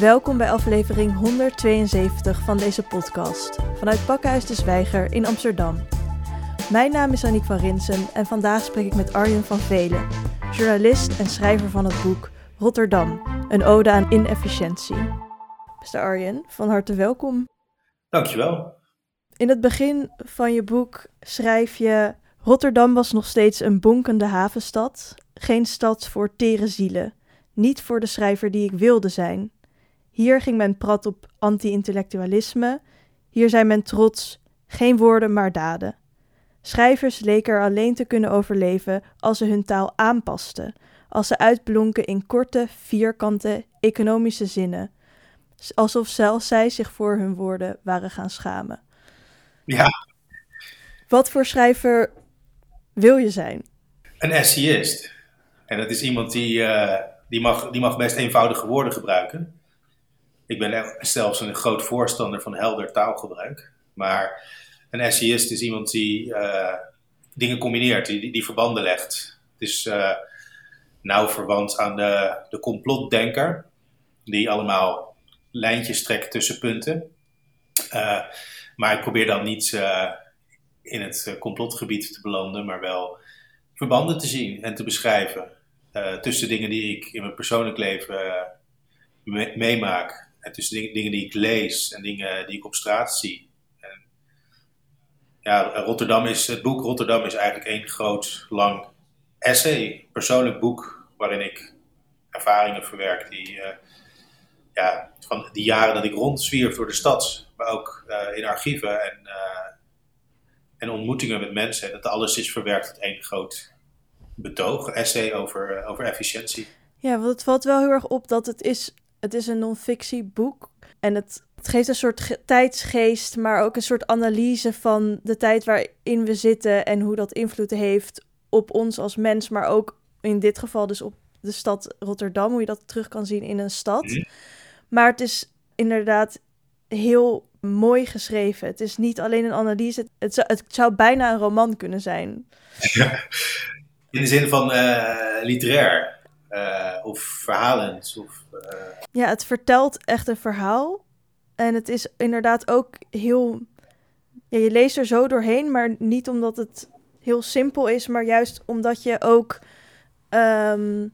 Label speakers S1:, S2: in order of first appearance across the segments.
S1: Welkom bij aflevering 172 van deze podcast vanuit Pakhuis de Zwijger in Amsterdam. Mijn naam is Aniek van Rinsen en vandaag spreek ik met Arjen van Velen, journalist en schrijver van het boek Rotterdam, een ode aan inefficiëntie. Beste Arjen, van harte welkom.
S2: Dankjewel.
S1: In het begin van je boek schrijf je: Rotterdam was nog steeds een bonkende havenstad, geen stad voor tere zielen, niet voor de schrijver die ik wilde zijn. Hier ging men prat op anti-intellectualisme, hier zei men trots, geen woorden maar daden. Schrijvers leken er alleen te kunnen overleven als ze hun taal aanpasten, als ze uitblonken in korte, vierkante, economische zinnen, alsof zelfs zij zich voor hun woorden waren gaan schamen.
S2: Ja.
S1: Wat voor schrijver wil je zijn?
S2: Een essayist. En dat is iemand die, uh, die, mag, die mag best eenvoudige woorden gebruiken. Ik ben zelfs een groot voorstander van helder taalgebruik. Maar een essayist is iemand die uh, dingen combineert, die, die, verbanden legt. Het is uh, nauw verwant aan de, de complotdenker, die allemaal lijntjes trekt tussen punten. Uh, maar ik probeer dan niet in het complotgebied te belanden, maar wel verbanden te zien en te beschrijven tussen dingen die ik in mijn persoonlijk leven me meemaak. En tussen dingen, die ik lees en dingen die ik op straat zie ja, Rotterdam is, het boek Rotterdam is eigenlijk één groot, lang essay, persoonlijk boek, waarin ik ervaringen verwerk die, uh, ja, van die jaren dat ik rondzwierf door de stad, maar ook uh, in archieven en, uh, en ontmoetingen met mensen. Dat alles is verwerkt tot één groot betoog, essay over, over efficiëntie.
S1: Ja, want het valt wel heel erg op dat het is, het is een non-fictie boek en het het geeft een soort tijdsgeest, maar ook een soort analyse van de tijd waarin we zitten en hoe dat invloed heeft op ons als mens, maar ook in dit geval dus op de stad Rotterdam, hoe je dat terug kan zien in een stad. Mhm. Maar het is inderdaad heel mooi geschreven. Het is niet alleen een analyse, het zou, het zou bijna een roman kunnen zijn.
S2: In de zin van uh, literair uh, of verhalend. Of, uh...
S1: Ja, het vertelt echt een verhaal. En het is inderdaad ook heel. Ja, je leest er zo doorheen, maar niet omdat het heel simpel is, maar juist omdat je ook ehm,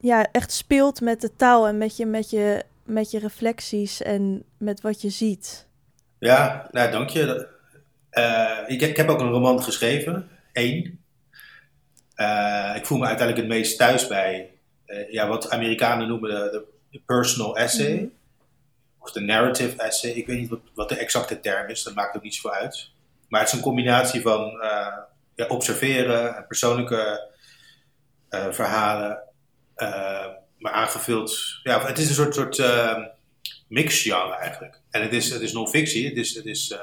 S1: ja, echt speelt met de taal en met je, met, je, met je reflecties en met wat je ziet.
S2: Ja, nou dank je. Uh, ik, ik, heb ook een roman geschreven, één. Uh, ik voel me uiteindelijk het meest thuis bij ja, wat Amerikanen noemen de, de personal essay. Mhm of de narrative essay. Ik weet niet wat, wat, de exacte term is, dat maakt ook niet zoveel uit. Maar het is een combinatie van uh, ja, observeren en persoonlijke uh, verhalen, uh, maar aangevuld. Ja, het is een soort, soort mixgenre eigenlijk. En het is, het is non-fictie, het is, het is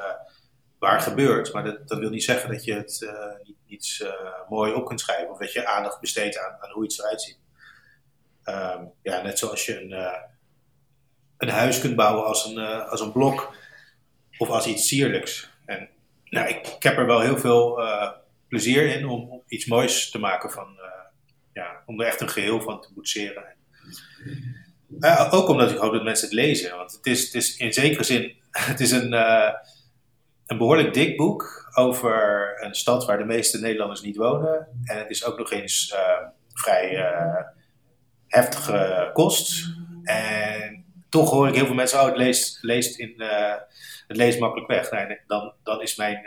S2: waar gebeurt. Maar dat, dat wil niet zeggen dat je het niet, niet mooi op kunt schrijven of dat je aandacht besteedt aan, aan hoe iets eruit ziet. Um, ja, net zoals je een een huis kunt bouwen als een, uh, als een blok of als iets sierlijks. En nou, ik, ik heb er wel heel veel uh, plezier in om, iets moois te maken van, ja, om er echt een geheel van te boetseren. ook omdat ik hoop dat mensen het lezen, want het is, het is in zekere zin, het is een, een behoorlijk dik boek over een stad waar de meeste Nederlanders niet wonen. En het is ook nog eens vrij heftige kost. En toch hoor ik heel veel mensen, oh, het leest, leest, in, uh, het leest makkelijk weg. Nee, dan, dan is mijn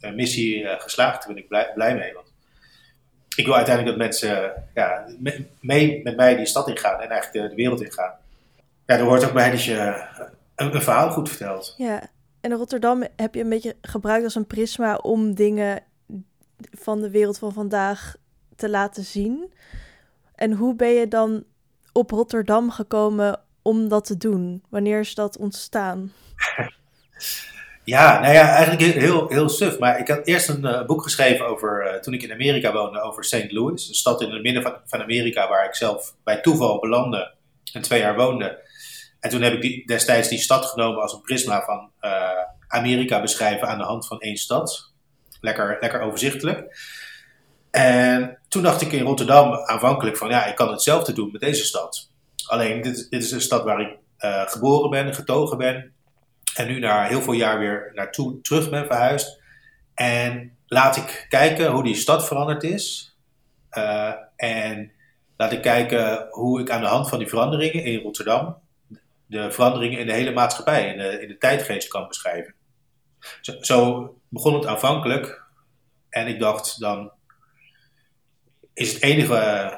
S2: uh, missie uh, geslaagd. Daar ben ik blij, blij, mee. Want ik wil uiteindelijk dat mensen ja, mee met mij die stad ingaan en eigenlijk de, de wereld ingaan. Ja, er hoort ook bij dat je een, verhaal goed vertelt.
S1: Ja, en Rotterdam heb je een beetje gebruikt als een prisma om dingen van de wereld van vandaag te laten zien. En hoe ben je dan op Rotterdam gekomen om dat te doen? Wanneer is dat ontstaan?
S2: Ja, nou ja, eigenlijk heel, heel suf. Maar ik had eerst een uh, boek geschreven over, uh, toen ik in Amerika woonde, over St. Louis. Een stad in het midden van, van Amerika waar ik zelf bij toeval belandde en twee jaar woonde. En toen heb ik die, destijds die stad genomen als een prisma van uh, Amerika beschrijven aan de hand van één stad. Lekker, lekker overzichtelijk. En toen dacht ik in Rotterdam aanvankelijk van ja, ik kan hetzelfde doen met deze stad. Alleen, dit, dit is een stad waar ik geboren ben, getogen ben. En nu na heel veel jaar weer naartoe terug ben verhuisd. En laat ik kijken hoe die stad veranderd is. en laat ik kijken hoe ik aan de hand van die veranderingen in Rotterdam de veranderingen in de hele maatschappij, in de, in de tijdgeest kan beschrijven. Zo, zo, begon het aanvankelijk. En ik dacht dan, is het enige eh,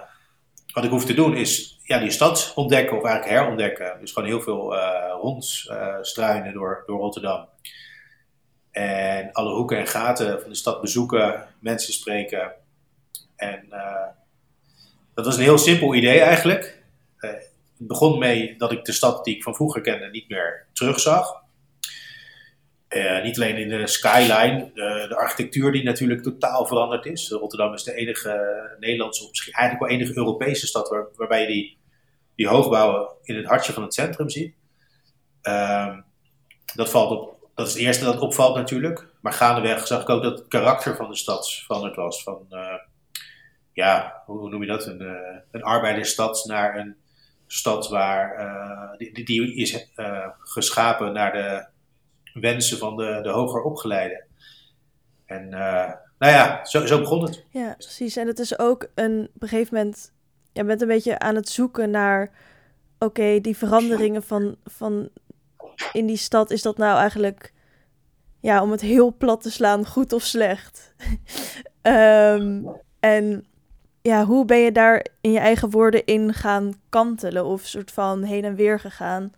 S2: wat ik hoef te doen, is ja, die stad ontdekken of eigenlijk herontdekken. Dus gewoon heel veel uh, rondstruinen door, door Rotterdam. En alle hoeken en gaten van de stad bezoeken, mensen spreken. En uh, dat was een heel simpel idee eigenlijk. Uh, het begon mee dat ik de stad die ik van vroeger kende niet meer terugzag. Uh, niet alleen in de skyline, de, de, architectuur die natuurlijk totaal veranderd is. Rotterdam is de enige Nederlandse, of misschien eigenlijk wel enige Europese stad waar, waarbij je die, die hoogbouwen in het hartje van het centrum ziet. Uh, dat, valt op, dat is het eerste dat opvalt natuurlijk. Maar gaandeweg zag ik ook dat het karakter van de stad veranderd was. Van, uh, ja, hoe noem je dat? Een, een arbeidersstad naar een stad waar, die, die, is geschapen naar de wensen van de, de hoger opgeleiden. En uh, nou ja, zo, zo begon het.
S1: Ja, precies. En het is ook een, op gegeven moment, je bent een beetje aan het zoeken naar, oké, die veranderingen van, van in die stad, is dat nou eigenlijk, ja, om het heel plat te slaan, goed of slecht? um, en ja, hoe ben je daar in je eigen woorden in gaan kantelen of soort van heen en weer gegaan?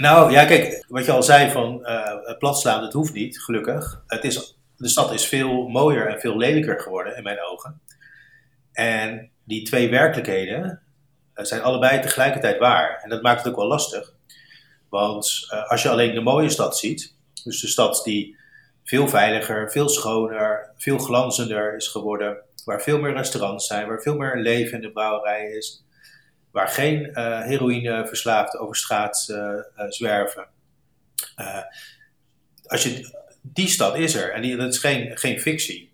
S2: Nou ja, kijk, wat je al zei van uh, platslaan, dat hoeft niet, gelukkig. Het is, de stad is veel mooier en veel lelijker geworden in mijn ogen. En die twee werkelijkheden uh, zijn allebei tegelijkertijd waar. En dat maakt het ook wel lastig. Want uh, als je alleen de mooie stad ziet, dus de stad die veel veiliger, veel schoner, veel glanzender is geworden, waar veel meer restaurants zijn, waar veel meer leven in de brouwerij is, waar geen uh, heroïne verslaafd over straat uh, uh, zwerven. als je, die stad is er en dat is geen, geen fictie.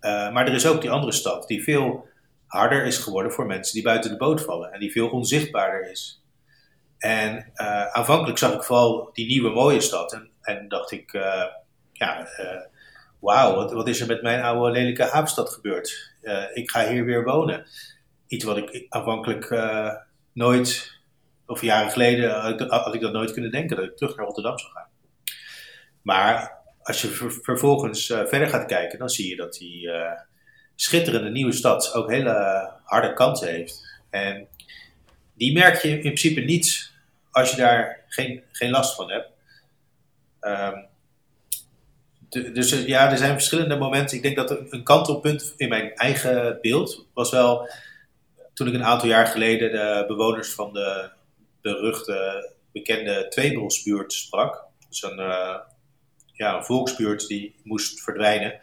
S2: maar er is ook die andere stad die veel harder is geworden voor mensen die buiten de boot vallen en die veel onzichtbaarder is. En aanvankelijk zag ik vooral die nieuwe mooie stad en, en dacht ik, ja, wauw, wat, wat, is er met mijn oude lelijke havenstad gebeurd? Ik ga hier weer wonen. Iets wat ik aanvankelijk uh, nooit, of jaren geleden, had ik, dat nooit kunnen denken, dat ik terug naar Rotterdam zou gaan. Maar als je ver, vervolgens uh, verder gaat kijken, dan zie je dat die schitterende nieuwe stad ook hele harde kanten heeft. En die merk je in principe niet als je daar geen, geen last van hebt. Um, dus eh, ja, er zijn verschillende momenten. Ik denk dat een kantelpunt in mijn eigen beeld was wel toen ik een aantal jaar geleden de bewoners van de beruchte, bekende Tweebrosbuurt sprak. Dus een, uh, ja, een volksbuurt die moest verdwijnen,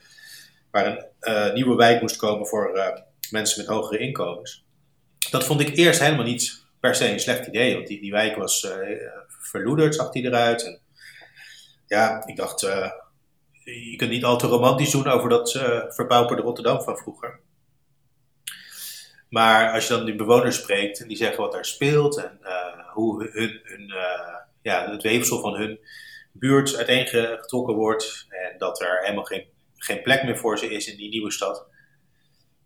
S2: waar een uh, nieuwe wijk moest komen voor uh, mensen met hogere inkomens. Dat vond ik eerst helemaal niet per se een slecht idee, want die, die wijk was verloederd, zag die eruit. En, ja, ik dacht, je kunt niet al te romantisch doen over dat verpauperde Rotterdam van vroeger. Maar als je dan die bewoners spreekt en die zeggen wat daar speelt en uh, hoe hun, uh, ja, het weefsel van hun buurt uiteengetrokken wordt en dat er helemaal geen, geen plek meer voor ze is in die nieuwe stad,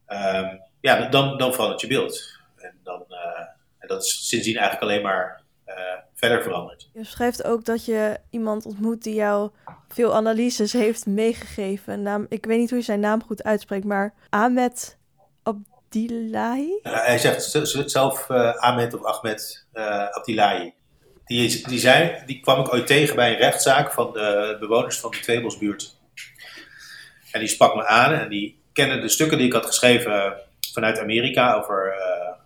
S2: um, ja, dan, dan verandert je beeld. En, dan, en dat is sindsdien eigenlijk alleen maar verder veranderd.
S1: Je schrijft ook dat je iemand ontmoet die jou veel analyses heeft meegegeven. Naam, ik weet niet hoe je zijn naam goed uitspreekt, maar Ahmed Abdillahi?
S2: Uh, hij zegt zelf uh, Ahmed of Ahmed uh, Abdillahi. Die, die, zei, die kwam ik ooit tegen bij een rechtszaak van de bewoners van de Tweebosbuurt. En die sprak me aan en die kende de stukken die ik had geschreven vanuit Amerika over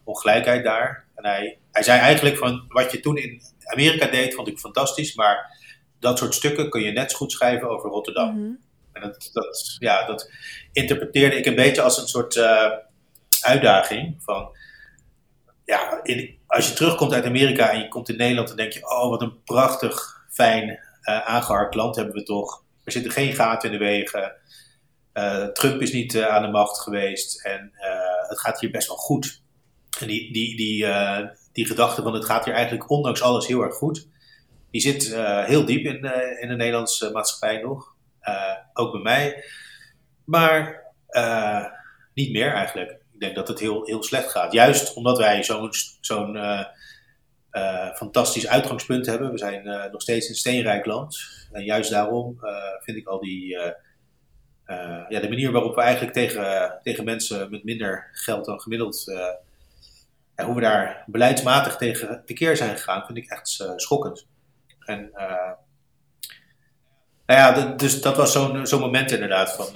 S2: ongelijkheid daar. En hij, hij zei eigenlijk van wat je toen in Amerika deed, vond ik fantastisch, maar dat soort stukken kun je net zo goed schrijven over Rotterdam. Mm -hmm. En dat, dat, ja, dat interpreteerde ik een beetje als een soort uh, uitdaging van, ja, in, als je terugkomt uit Amerika en je komt in Nederland, dan denk je, oh, wat een prachtig, fijn, uh, land hebben we toch. Er zitten geen gaten in de wegen. Uh, Trump is niet aan de macht geweest en het gaat hier best wel goed. En die, die, die, die gedachte van het gaat hier eigenlijk ondanks alles heel erg goed. die zit heel diep in, in de Nederlandse maatschappij nog. ook bij mij. Maar niet meer eigenlijk. Ik denk dat het heel, heel slecht gaat. Juist omdat wij zo'n zo'n fantastisch uitgangspunt hebben. We zijn nog steeds een steenrijk land. En juist daarom vind ik al die ja, de manier waarop we eigenlijk tegen, tegen mensen met minder geld dan gemiddeld, uh, hoe we daar beleidsmatig tegen tekeer zijn gegaan, vind ik echt schokkend. En nou ja, dus dat was zo'n zo'n moment inderdaad van.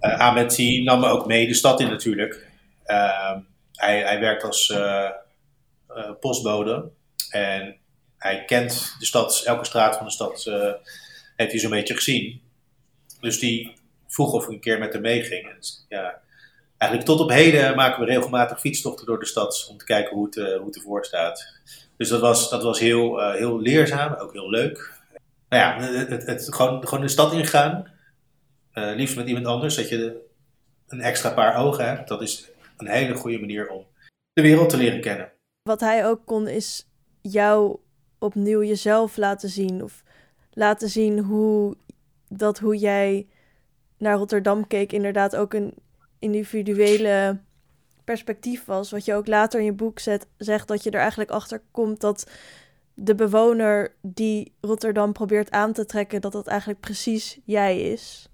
S2: Ahmed die nam me ook mee de stad in natuurlijk. Ehm, hij, hij werkt als postbode. En hij kent de stad, elke straat van de stad uh, heeft hij zo'n beetje gezien. Dus die vroeg of ik een keer met hem meeging. Ja, eigenlijk tot op heden maken we regelmatig fietstochten door de stad om te kijken hoe het, uh, hoe het ervoor staat. Dus dat was, dat was heel, uh, heel leerzaam, ook heel leuk. Nou ja, het, het, het gewoon, gewoon de stad ingaan, liefst met iemand anders, dat je een extra paar ogen hebt. Dat is een hele goede manier om de wereld te leren kennen.
S1: Wat hij ook kon, is jou opnieuw jezelf laten zien. Of laten zien hoe dat hoe jij naar Rotterdam keek, inderdaad ook een individuele perspectief was. Wat je ook later in je boek zet, zegt dat je er eigenlijk achter komt dat de bewoner die Rotterdam probeert aan te trekken, dat dat eigenlijk precies jij is.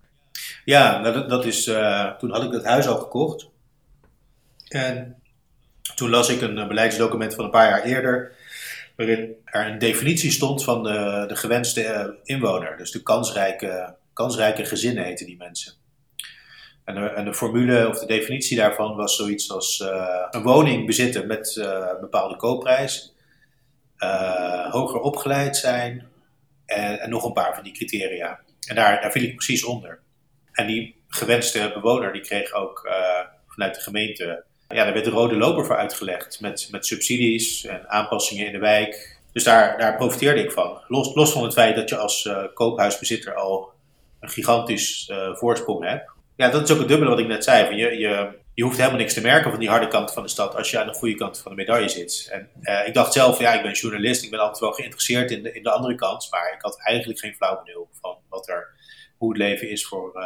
S2: Ja, nou, dat, dat is. Uh, toen had ik dat huis al gekocht. En toen las ik een beleidsdocument van een paar jaar eerder waarin er een definitie stond van de, de gewenste eh, inwoner. Dus de kansrijke, kansrijke gezinnen heten die mensen. En de, en de, formule of de definitie daarvan was zoiets als een woning bezitten met een bepaalde koopprijs, hoger opgeleid zijn en, en, nog een paar van die criteria. En daar, daar viel ik precies onder. En die gewenste bewoner die kreeg ook vanuit de gemeente ja, daar werd de rode loper voor uitgelegd met, met subsidies en aanpassingen in de wijk. Dus daar, daar profiteerde ik van. Los, los van het feit dat je als uh, koophuisbezitter al een gigantisch uh, voorsprong hebt. Ja, dat is ook het dubbele wat ik net zei. Van je, je, je hoeft helemaal niks te merken van die harde kant van de stad als je aan de goede kant van de medaille zit. En ik dacht zelf, ja, ik ben journalist, ik ben altijd wel geïnteresseerd in de, in de andere kant. Maar ik had eigenlijk geen flauw benul van wat er, hoe het leven is voor,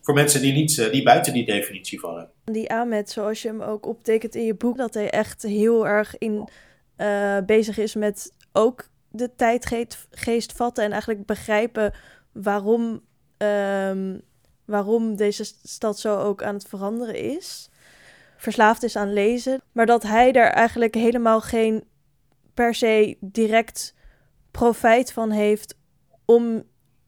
S2: voor mensen die, niet, die buiten die definitie vallen.
S1: Die Ahmed, zoals je hem ook optekent in je boek, dat hij echt heel erg in, uh, bezig is met ook de tijdgeest vatten en eigenlijk begrijpen waarom, um, waarom deze stad zo ook aan het veranderen is. Verslaafd is aan lezen, maar dat hij daar eigenlijk helemaal geen per se direct profijt van heeft om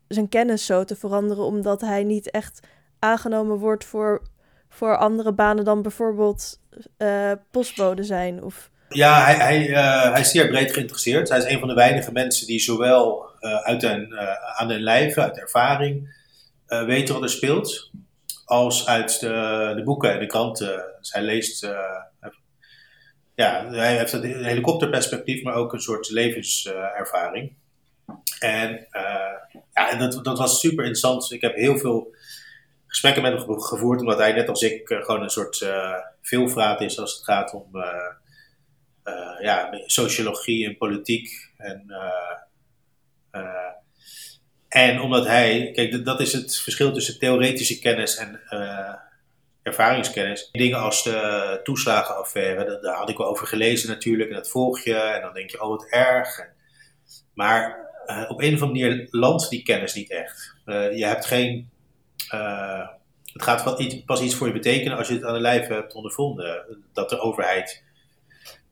S1: zijn kennis zo te veranderen, omdat hij niet echt aangenomen wordt voor, voor andere banen dan bijvoorbeeld uh, postbode zijn? Of...
S2: Ja, hij, hij, uh, hij is zeer breed geïnteresseerd. Hij is een van de weinige mensen die zowel uh, uit een, aan de lijve, uit ervaring, weet wat er speelt, als uit de, de boeken en de kranten. Dus hij leest, ja, hij heeft een helikopterperspectief, maar ook een soort levenservaring. En, ja, en dat, dat was super interessant. Ik heb heel veel gesprekken met hem gevoerd, omdat hij net als ik uh, gewoon een soort uh, veelvraat is als het gaat om ja, sociologie en politiek. En, en omdat hij, kijk, dat is het verschil tussen theoretische kennis en ervaringskennis. Dingen als de toeslagenaffaire, daar had ik wel over gelezen natuurlijk, en dat volg je, en dan denk je, oh wat erg. maar op een of andere manier landt die kennis niet echt. je hebt geen uh, het gaat pas iets, pas iets voor je betekenen als je het aan de lijf hebt ondervonden. Dat de overheid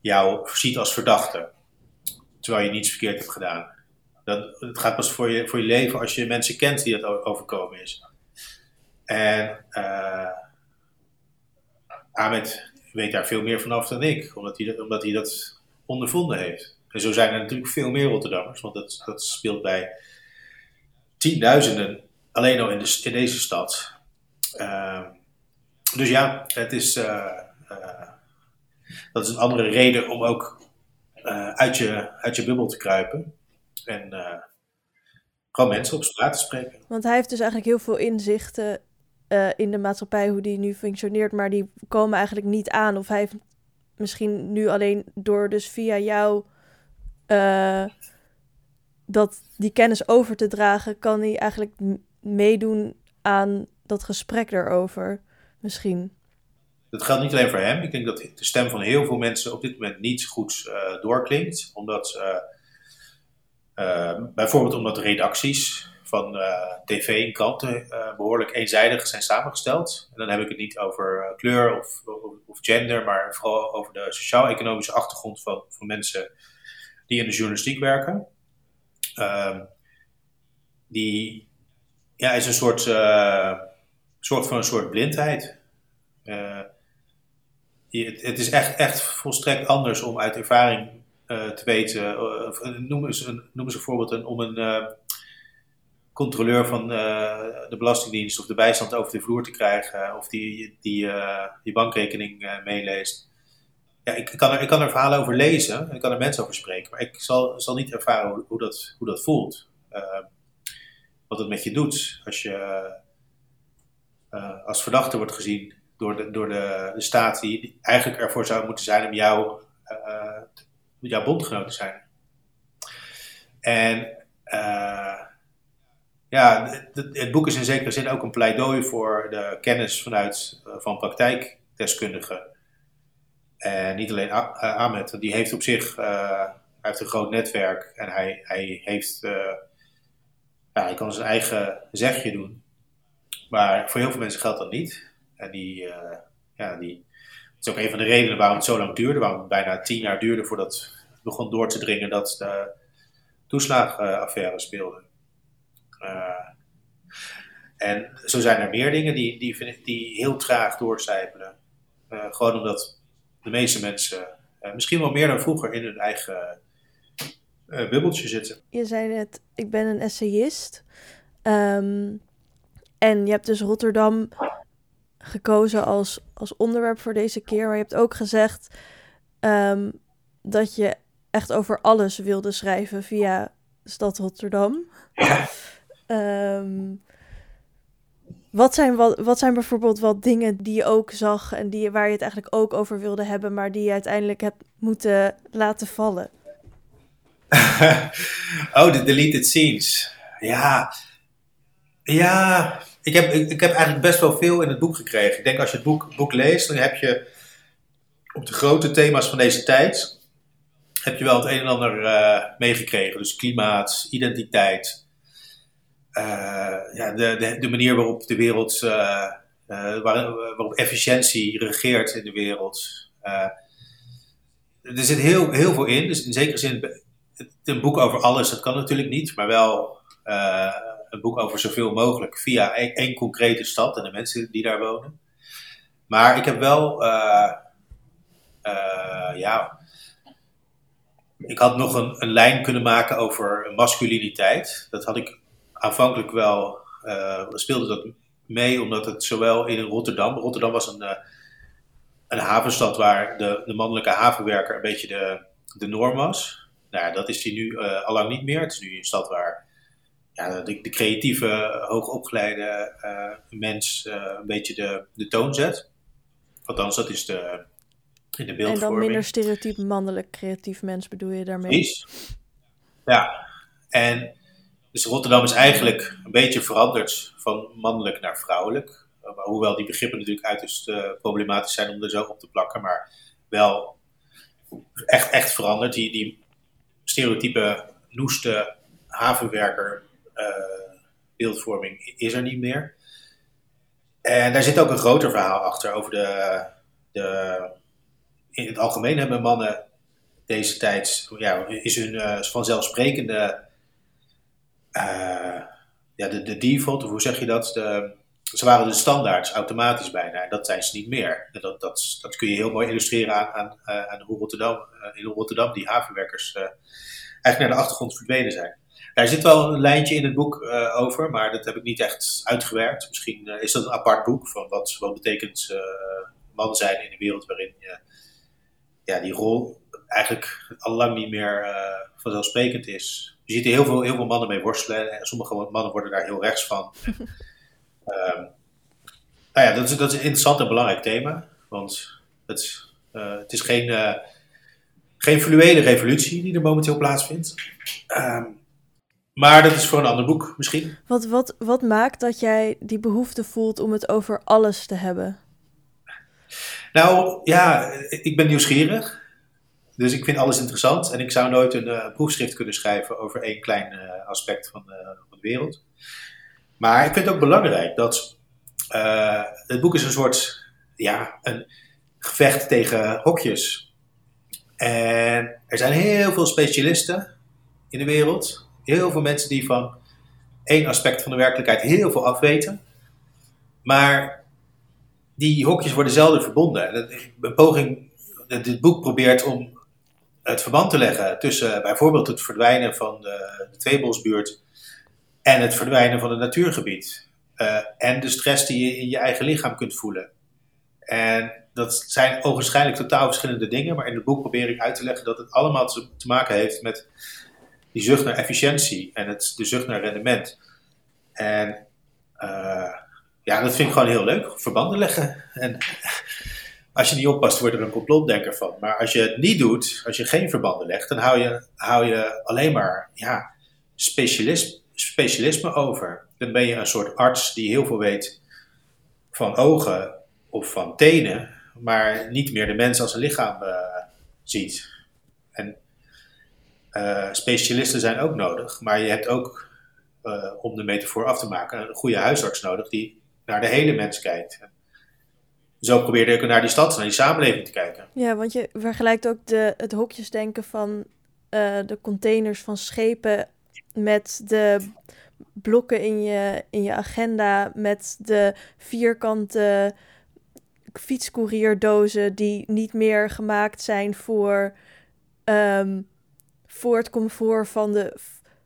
S2: jou ziet als verdachte. Terwijl je niets verkeerd hebt gedaan. Dat, het gaat pas voor je, voor je leven als je mensen kent die dat overkomen is. En Ahmed weet daar veel meer vanaf dan ik, omdat hij, omdat hij dat ondervonden heeft. En zo zijn er natuurlijk veel meer Rotterdammers, want dat, dat speelt bij tienduizenden alleen al in, de, in deze stad. Uh, dus ja, het is, uh, uh, dat is een andere reden om ook uit, je, uit je bubbel te kruipen. En gewoon mensen op straat te spreken.
S1: Want hij heeft dus eigenlijk heel veel inzichten in de maatschappij, hoe die nu functioneert, maar die komen eigenlijk niet aan. Of hij heeft misschien nu alleen door dus via jou uh, dat die kennis over te dragen, kan hij eigenlijk meedoen aan dat gesprek erover. Misschien.
S2: Dat geldt niet alleen voor hem. Ik denk dat de stem van heel veel mensen op dit moment niet goed uh, doorklinkt. Omdat, uh, bijvoorbeeld omdat redacties van tv en kranten behoorlijk eenzijdig zijn samengesteld. En dan heb ik het niet over kleur of, of, of, gender, maar vooral over de sociaal-economische achtergrond van, van mensen die in de journalistiek werken. Ehm, die ja, is een soort, uh, soort van een soort blindheid. Uh, het, het, is echt, echt volstrekt anders om uit ervaring uh, te weten. noem, eens een, noem eens een voorbeeld een, om een controleur van de Belastingdienst of de bijstand over de vloer te krijgen, of die, die, die bankrekening meeleest ja, ik, kan er, ik kan er verhalen over lezen en ik kan er mensen over spreken, maar ik zal, zal niet ervaren hoe, dat, hoe dat voelt. Uh, wat het met je doet als je uh, als verdachte wordt gezien door de, door de, de staat die eigenlijk ervoor zou moeten zijn om jou, uh, jouw bondgenoot te zijn. En ja, het, het, boek is in zekere zin ook een pleidooi voor de kennis vanuit, van praktijkdeskundigen en niet alleen eh, Ahmed, die heeft op zich uh, heeft een groot netwerk en hij, hij heeft, uh, ja, hij kan zijn eigen zegje doen. Maar voor heel veel mensen geldt dat niet. En die, ja, die, dat is ook een van de redenen waarom het zo lang duurde, waarom het bijna tien jaar duurde voordat het begon door te dringen dat de toeslagaffaire speelde. en zo zijn er meer dingen die, die, die heel traag doorcijpelen. gewoon omdat de meeste mensen uh, misschien wel meer dan vroeger in hun eigen uh, bubbeltje zitten.
S1: Je zei net, ik ben een essayist. Um, en je hebt dus Rotterdam gekozen als, als onderwerp voor deze keer. Maar je hebt ook gezegd um, dat je echt over alles wilde schrijven via stad Rotterdam. Ja. Um, wat zijn, wat, zijn bijvoorbeeld wat dingen die je ook zag en die, waar je het eigenlijk ook over wilde hebben, maar die je uiteindelijk hebt moeten laten vallen?
S2: oh, de deleted scenes. Ja. Ja, ik heb, ik, heb eigenlijk best wel veel in het boek gekregen. Ik denk als je het boek, boek leest, dan heb je op de grote thema's van deze tijd, heb je wel het een en ander uh, meegekregen. Dus klimaat, identiteit, ja, de, de, de, manier waarop de wereld, uh, waar, waarop efficiëntie regeert in de wereld. er zit heel, heel veel in, dus in zekere zin een boek over alles, dat kan natuurlijk niet, maar wel een boek over zoveel mogelijk via één, concrete stad en de mensen die daar wonen. Maar ik heb wel, ja, ik had nog een, een, lijn kunnen maken over masculiniteit. Dat had ik aanvankelijk wel uh, speelde dat mee, omdat het zowel in Rotterdam, Rotterdam was een, uh, een havenstad waar de, de mannelijke havenwerker een beetje de, de norm was. Nou, dat is die nu uh, allang niet meer. Het is nu een stad waar ja, de, de creatieve, hoogopgeleide mens een beetje de, de toon zet. Althans, dat is de, in de beeldvorming. En dan
S1: minder stereotyp mannelijk creatief mens bedoel je daarmee? Precies.
S2: Ja, en dus Rotterdam is eigenlijk een beetje veranderd van mannelijk naar vrouwelijk. Uh, hoewel die begrippen natuurlijk uiterst uh, problematisch zijn om er zo op te plakken, maar wel echt, echt veranderd. Die, die stereotype noeste havenwerker uh, beeldvorming is er niet meer. En daar zit ook een groter verhaal achter over de, de in het algemeen hebben mannen deze tijd, ja, is hun vanzelfsprekende uh, ja, de, de default, of hoe zeg je dat? De, ze waren de standaards automatisch bijna. Dat zijn ze niet meer. Dat, dat, dat kun je heel mooi illustreren aan, aan, uh, aan hoe Rotterdam, uh, in Rotterdam die havenwerkers eigenlijk naar de achtergrond verdwenen zijn. Daar zit wel een lijntje in het boek over, maar dat heb ik niet echt uitgewerkt. Misschien is dat een apart boek van wat, wat betekent man zijn in een wereld waarin ja, die rol eigenlijk al lang niet meer vanzelfsprekend is je ziet er heel veel, heel veel mannen mee worstelen. En sommige mannen worden daar heel rechts van. um, nou ja, dat is, dat is een interessant en belangrijk thema. Want het, het is geen, geen fluwele revolutie die er momenteel plaatsvindt. Ehm, maar dat is voor een ander boek misschien.
S1: Wat, wat, wat maakt dat jij die behoefte voelt om het over alles te hebben?
S2: Nou ja, ik ben nieuwsgierig. Dus ik vind alles interessant. En ik zou nooit een uh, proefschrift kunnen schrijven over één klein uh, aspect van, uh, van, de wereld. Maar ik vind het ook belangrijk dat het boek is een soort ja, een gevecht tegen hokjes. En er zijn heel veel specialisten in de wereld. Heel veel mensen die van één aspect van de werkelijkheid heel veel afweten. Maar die hokjes worden zelden verbonden. Een poging, dit boek probeert om het verband te leggen tussen bijvoorbeeld het verdwijnen van de, de Tweebosbuurt en het verdwijnen van het natuurgebied. Uh, en de stress die je in je eigen lichaam kunt voelen. En dat zijn ogenschijnlijk totaal verschillende dingen, maar in het boek probeer ik uit te leggen dat het allemaal te, maken heeft met die zucht naar efficiëntie en het, de zucht naar rendement. En uh, ja, dat vind ik gewoon heel leuk, verbanden leggen. En als je niet oppast, wordt er een complotdenker van. Maar als je het niet doet, als je geen verbanden legt, dan hou je, hou je alleen maar ja, specialisme, over. Dan ben je een soort arts die heel veel weet van ogen of van tenen, maar niet meer de mens als een lichaam uh, ziet. En uh, specialisten zijn ook nodig, maar je hebt ook, uh, om de metafoor af te maken, een goede huisarts nodig die naar de hele mens kijkt. Zo probeerde ik naar die stad, naar die samenleving te kijken.
S1: Ja, want je vergelijkt ook de, het hokjesdenken van uh, de containers van schepen met de blokken in je, in je agenda, met de vierkante fietscourierdozen die niet meer gemaakt zijn voor, um, voor het comfort van de,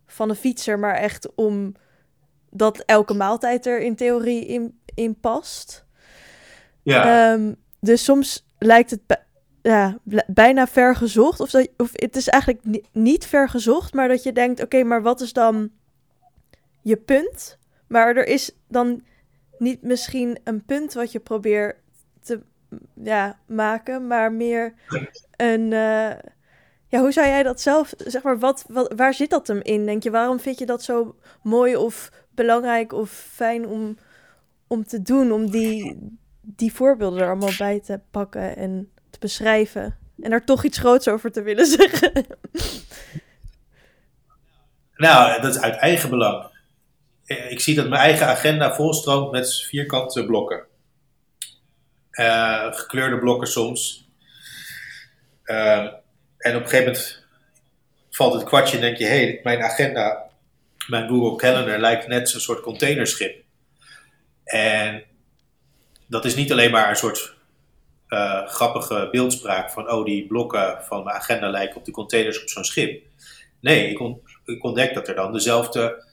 S1: van de fietser, maar echt om dat elke maaltijd er in theorie in, in past. Um, dus soms lijkt het ja, bijna ver gezocht. Of, dat, of het is eigenlijk niet ver gezocht, maar dat je denkt: oké, maar wat is dan je punt? Maar er is dan niet misschien een punt wat je probeert te ja, maken, maar meer een. Uh, ja, hoe zou jij dat zelf, zeg maar, wat, wat, waar zit dat hem in? Denk je, waarom vind je dat zo mooi of belangrijk of fijn om, om te doen? Om die, die voorbeelden er allemaal bij te pakken en te beschrijven. En daar toch iets groots over te willen zeggen.
S2: Nou, dat is uit eigen belang. Ik zie dat mijn eigen agenda volstroomt met vierkante blokken. Uh, gekleurde blokken soms. Uh, en op een gegeven moment valt het kwartje en denk je: hé, hey, mijn agenda, mijn Google Calendar lijkt net zo'n soort containerschip. En dat is niet alleen maar een soort uh, grappige beeldspraak van, oh, die blokken van mijn agenda lijken op de containers op zo'n schip. Nee, ik, on ik, ontdek dat er dan dezelfde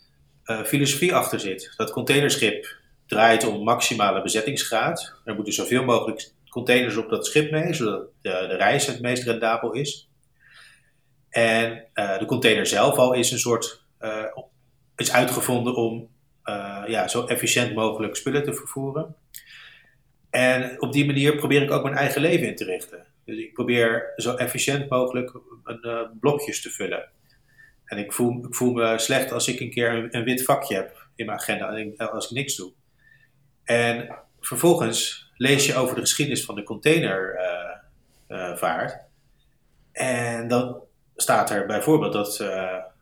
S2: uh, filosofie achter zit. Dat containerschip draait om maximale bezettingsgraad. Er moeten zoveel mogelijk containers op dat schip mee, zodat de, de reis het meest rendabel is. En uh, de container zelf al is een soort, is uitgevonden om ja, zo efficiënt mogelijk spullen te vervoeren. En op die manier probeer ik ook mijn eigen leven in te richten. Dus ik probeer zo efficiënt mogelijk een, uh, blokjes te vullen. En ik voel, ik voel me slecht als ik een keer een, wit vakje heb in mijn agenda, als ik niks doe. En vervolgens lees je over de geschiedenis van de containervaart. Uh, en dan staat er bijvoorbeeld dat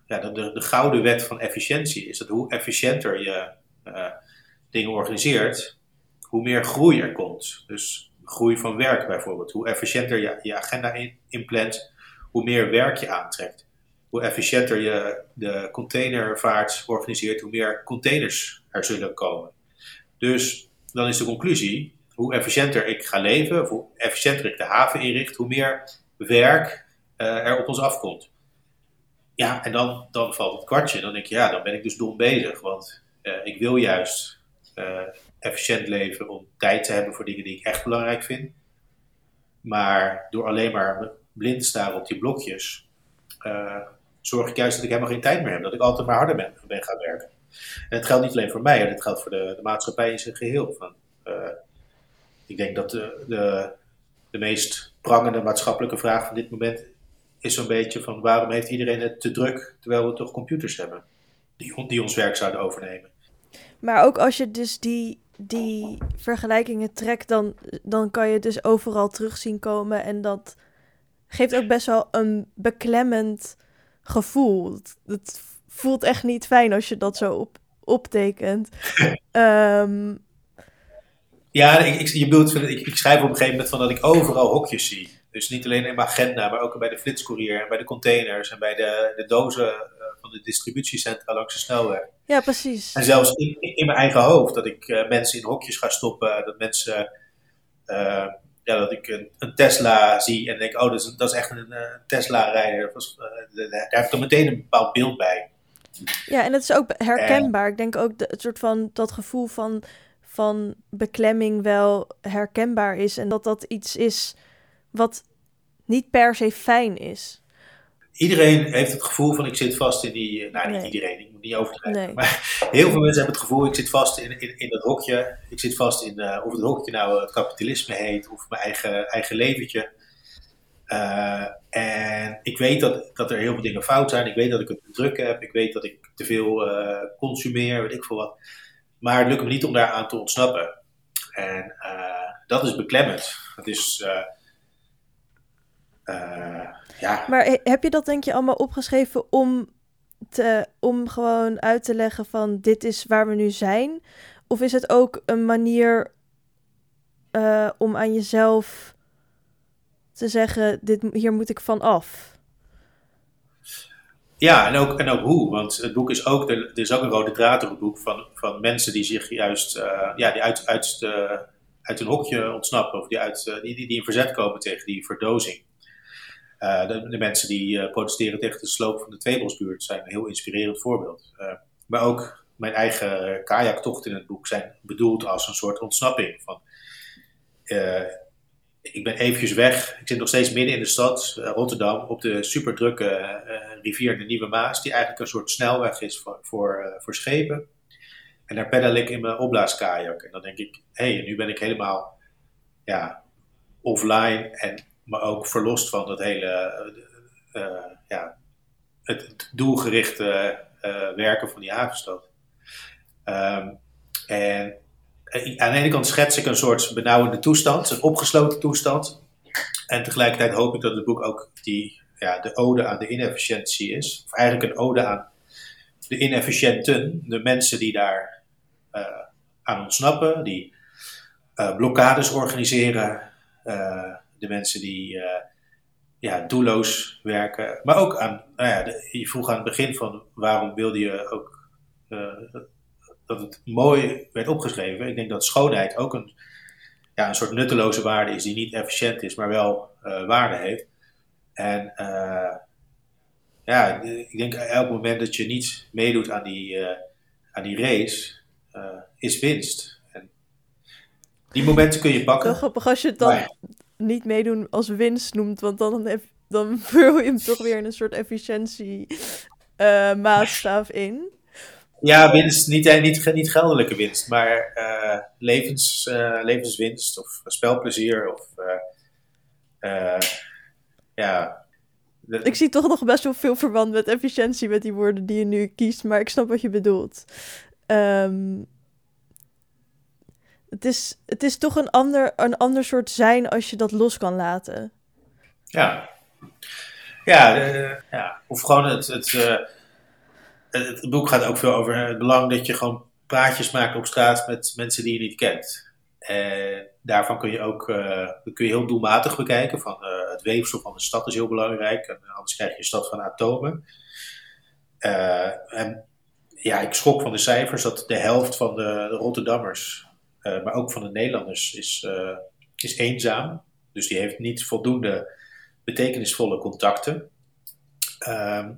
S2: ja, de, de, de, gouden wet van efficiëntie is dat hoe efficiënter je dingen organiseert, hoe meer groei er komt. Dus groei van werk bijvoorbeeld. Hoe efficiënter je je agenda in, inplant, hoe meer werk je aantrekt. Hoe efficiënter je de containervaart organiseert, hoe meer containers er zullen komen. Dus dan is de conclusie, hoe efficiënter ik ga leven, of hoe efficiënter ik de haven inricht, hoe meer werk uh, er op ons afkomt. Ja, en dan, dan valt het kwartje. Dan denk je, ja, dan ben ik dus dom bezig. Want uh, ik wil juist uh, efficiënt leven om tijd te hebben voor dingen die ik echt belangrijk vind. Maar door alleen maar blind te staren op die blokjes, uh, zorg ik juist dat ik helemaal geen tijd meer heb. Dat ik altijd maar harder ben, ben gaan werken. En het geldt niet alleen voor mij, het geldt voor de, de maatschappij in zijn geheel. Van, uh, ik denk dat de, de, de meest prangende maatschappelijke vraag van dit moment is zo'n beetje van waarom heeft iedereen het te druk terwijl we toch computers hebben die, die ons werk zouden overnemen.
S1: Maar ook als je dus die, die vergelijkingen trekt, dan, dan kan je dus overal terug zien komen. En dat geeft ook best wel een beklemmend gevoel. Het, voelt echt niet fijn als je dat zo op, optekent. um,
S2: ja, ik, ik, je bedoelt, ik, ik schrijf op een gegeven moment van dat ik overal hokjes zie. Dus niet alleen in mijn agenda, maar ook bij de flitscourier en bij de containers en bij de, de dozen van de distributiecentra langs de snelweg.
S1: Ja, precies.
S2: En zelfs in, in mijn eigen hoofd, dat ik uh, mensen in hokjes ga stoppen, dat mensen, uh, ja, dat ik een, een, Tesla zie en denk, oh, dat is, dat is echt een, een Tesla-rijder. daar heb ik dan meteen een bepaald beeld bij.
S1: Ja, en het is ook herkenbaar. Ik denk ook de, het soort van dat gevoel van van beklemming wel herkenbaar is. En dat dat iets is wat niet per se fijn is.
S2: Iedereen heeft het gevoel van ik zit vast in die... Nou, niet iedereen, ik moet niet overdrijven. Maar heel veel mensen hebben het gevoel ik zit vast in, in, in dat hokje. Ik zit vast in uh, of het hokje nou het kapitalisme heet of mijn eigen, eigen leventje. Uh, en ik weet dat, dat er heel veel dingen fout zijn. Ik weet dat ik het druk heb. Ik weet dat ik te veel uh, consumeer, weet ik veel wat. Maar het lukt me niet om daar aan te ontsnappen. En dat is beklemmend. Het is. Uh, ja.
S1: Maar heb je dat denk je allemaal opgeschreven om, te, om gewoon uit te leggen van dit is waar we nu zijn? Of is het ook een manier om aan jezelf te zeggen, dit, hier moet ik van af?
S2: Ja, en ook, en ook hoe. Want het boek is ook, er is ook een rode draad door het boek van, van mensen die zich juist uh, ja, die uit, uit, de, uit een hokje ontsnappen. Of die, uit, uh, die, die in verzet komen tegen die verdozing. Uh, de, mensen die protesteren tegen de sloop van de Tweebosbuurt zijn een heel inspirerend voorbeeld. maar ook mijn eigen kajaktocht in het boek zijn bedoeld als een soort ontsnapping. Van, ik ben eventjes weg. Ik zit nog steeds midden in de stad, Rotterdam, op de superdrukke rivier de Nieuwe Maas, die eigenlijk een soort snelweg is voor, voor, voor schepen. En daar peddel ik in mijn opblaaskajak. En dan denk ik, hé, hey, nu ben ik helemaal ja, offline en maar ook verlost van dat hele ja, het, doelgerichte werken van die havenstad. Um, en eh, aan de ene kant schets ik een soort benauwende toestand, een opgesloten toestand. En tegelijkertijd hoop ik dat het boek ook die, ja, de ode aan de inefficiëntie is. Of eigenlijk een ode aan de inefficiënten, de mensen die daar aan ontsnappen, die blokkades organiseren, de mensen die ja, doelloos werken. Maar ook aan, nou ja, de, je vroeg aan het begin van waarom wilde je ook dat het mooi werd opgeschreven. Ik denk dat schoonheid ook een, ja, een soort nutteloze waarde is die niet efficiënt is, maar wel uh, waarde heeft. En ja, ik denk elk moment dat je niet meedoet aan die, uh, aan die race, is winst. En die momenten kun je pakken.
S1: Wel grappig als je het dan niet meedoen als winst noemt, want dan, heb, dan vul je hem toch weer in een soort efficiëntie maatstaf in.
S2: Ja, winst, niet, eh, niet, niet geldelijke winst, maar uh, levens, uh, levenswinst of spelplezier of ja.
S1: Ik zie toch nog best wel veel verband met efficiëntie met die woorden die je nu kiest, maar ik snap wat je bedoelt. Um, het, is, het is toch een ander, een ander soort zijn als je dat los kan laten.
S2: Ja, ja, ja. of gewoon het, het het boek gaat ook veel over het belang dat je gewoon praatjes maakt op straat met mensen die je niet kent. En daarvan kun je ook uh, kun je heel doelmatig bekijken. Van, uh, het weefsel van de stad is heel belangrijk. En anders krijg je een stad van atomen. En ja, ik schrok van de cijfers dat de helft van de Rotterdammers, maar ook van de Nederlanders, is, is eenzaam. Dus die heeft niet voldoende betekenisvolle contacten. Ehm,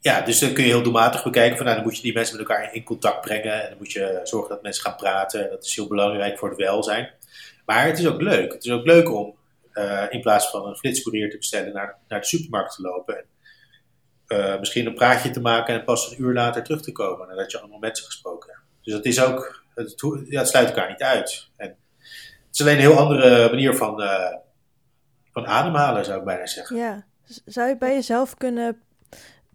S2: ja, dus dan kun je heel doelmatig bekijken van nou, dan moet je die mensen met elkaar in contact brengen. En dan moet je zorgen dat mensen gaan praten. Dat is heel belangrijk voor het welzijn. Maar het is ook leuk. Het is ook leuk om uh, in plaats van een flitscourier te bestellen naar, naar de supermarkt te lopen. En misschien een praatje te maken en pas een uur later terug te komen nadat je allemaal mensen gesproken hebt. Dus dat is ook, het, ja, het sluit elkaar niet uit. En is alleen een heel andere manier van, eh, van ademhalen, zou ik bijna zeggen.
S1: Ja. Zou je bij jezelf kunnen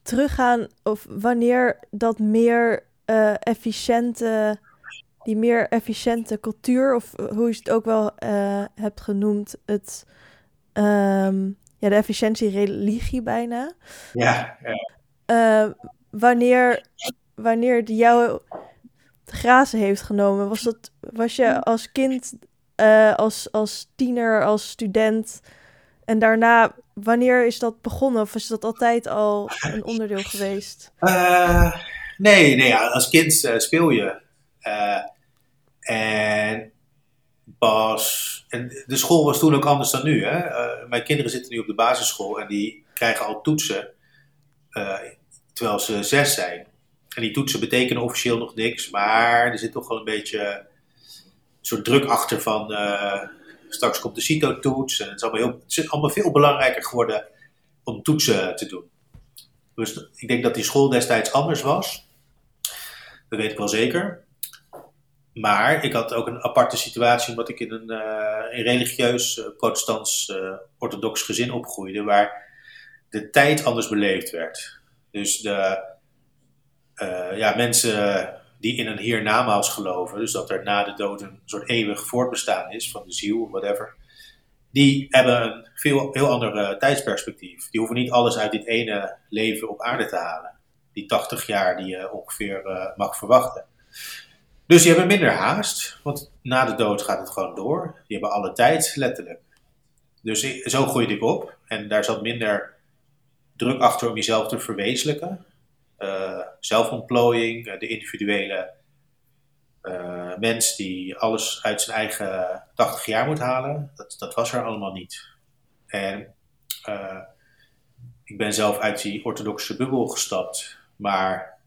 S1: teruggaan of wanneer dat meer eh, efficiënte, die meer efficiënte cultuur, of hoe je het ook wel eh, hebt genoemd, het, ehm, ja, de efficiëntiereligie bijna.
S2: Ja, ja.
S1: Eh, wanneer, wanneer die jou te grazen heeft genomen, was dat, was je als kind, eh, als, als tiener, als student en daarna, wanneer is dat begonnen? Of is dat altijd al een onderdeel geweest?
S2: Eh, nee, nee ja, als kind eh, speel je. En pas. En de school was toen ook anders dan nu. Hè? Mijn kinderen zitten nu op de basisschool en die krijgen al toetsen terwijl ze zes zijn. En die toetsen betekenen officieel nog niks, maar er zit toch wel een beetje een soort druk achter van. eh, straks komt de CITO-toets en het is, allemaal allemaal veel belangrijker geworden om toetsen te doen. Dus ik denk dat die school destijds anders was. Dat weet ik wel zeker. Maar ik had ook een aparte situatie omdat ik in een, een religieus, eh, protestants, eh, orthodox gezin opgroeide, waar de tijd anders beleefd werd. Dus de eh, ja, mensen die in een hiernamaals geloven, dus dat er na de dood een soort eeuwig voortbestaan is van de ziel, whatever, die hebben een veel, heel ander eh, tijdsperspectief. Die hoeven niet alles uit dit ene leven op aarde te halen. Die 80 jaar die je ongeveer eh, mag verwachten. Dus die hebben minder haast, want na de dood gaat het gewoon door. Die hebben alle tijd, letterlijk. Dus zo groeide ik op en daar zat minder druk achter om jezelf te verwezenlijken. Eh, zelfontplooiing, eh, de individuele eh, mens die alles uit zijn eigen 80 jaar moet halen, dat, dat was er allemaal niet. En ik ben zelf uit die orthodoxe bubbel gestapt, maar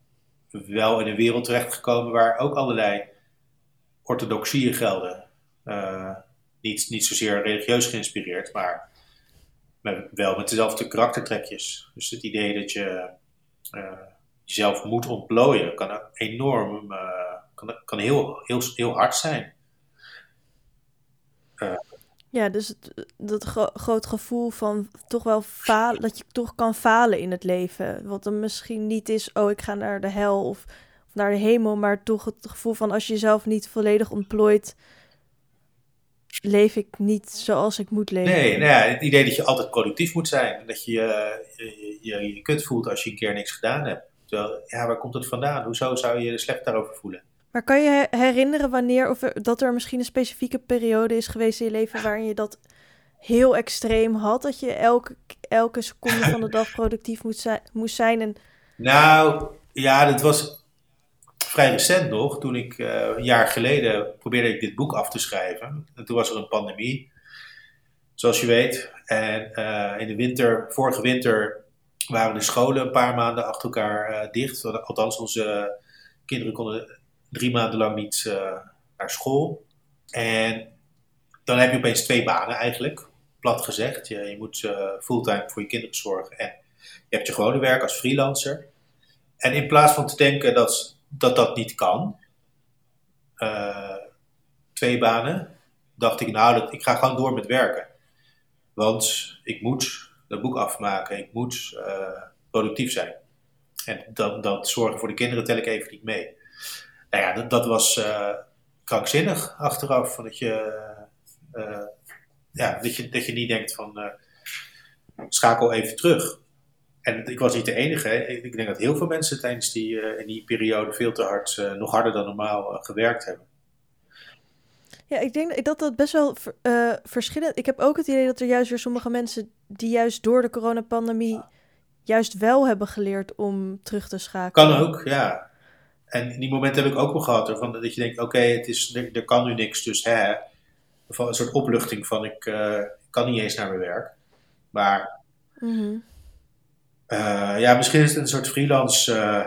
S2: wel in een wereld terechtgekomen waar ook allerlei orthodoxieën gelden. Niet, niet zozeer religieus geïnspireerd, maar wel met dezelfde karaktertrekjes. Dus het idee dat je jezelf moet ontplooien kan enorm, eh, kan, kan heel, heel, heel hard zijn.
S1: Ja, dus het, dat gro- groot gevoel van toch wel falen, dat je toch kan falen in het leven. Wat dan misschien niet is, oh, ik ga naar de hel of, of naar de hemel, maar toch het gevoel van als je jezelf niet volledig ontplooit, leef ik niet zoals ik moet leven.
S2: Nee, nou ja, het idee dat je altijd productief moet zijn. Dat je eh, je, je, je kut voelt als je een keer niks gedaan hebt. Terwijl, ja, waar komt het vandaan? Hoezo zou je je slecht daarover voelen?
S1: Maar kan je he- herinneren wanneer, of er, dat er misschien een specifieke periode is geweest in je leven waarin je dat heel extreem had? Dat je elke, elke seconde van de dag productief moet zijn, moest zijn en
S2: Nou, ja, dat was vrij recent nog. Toen ik eh, een jaar geleden probeerde ik dit boek af te schrijven. En toen was er een pandemie, zoals je weet. En eh, in de winter, vorige winter, waren de scholen een paar maanden achter elkaar eh, dicht. Althans, onze kinderen konden drie maanden lang niet eh, naar school. En dan heb je opeens twee banen eigenlijk, plat gezegd. Je, moet eh, fulltime voor je kinderen zorgen en je hebt je gewone werk als freelancer. En in plaats van te denken dat dat, dat niet kan, twee banen, dacht ik, nou, ik ga gewoon door met werken. Want ik moet dat boek afmaken, ik moet eh, productief zijn. En dat, dat zorgen voor de kinderen tel ik even niet mee. Nou ja, dat, dat was eh, krankzinnig achteraf. Dat, je, eh, ja, dat, je, dat je niet denkt van schakel even terug. En ik was niet de enige. Ik denk dat heel veel mensen tijdens die, in die periode veel te hard, nog harder dan normaal gewerkt hebben.
S1: Ja, ik denk dat dat best wel eh, verschillend... Ik heb ook het idee dat er juist weer sommige mensen... die juist door de coronapandemie... juist wel hebben geleerd om terug te schakelen.
S2: Kan ook, ja. En die momenten heb ik ook wel gehad. hè, Van, dat je denkt, oké, het is er, er kan nu niks, dus hè. Van een soort opluchting van, ik eh, kan niet eens naar mijn werk. Maar
S1: Mhm.
S2: eh, ja, misschien is het een soort freelance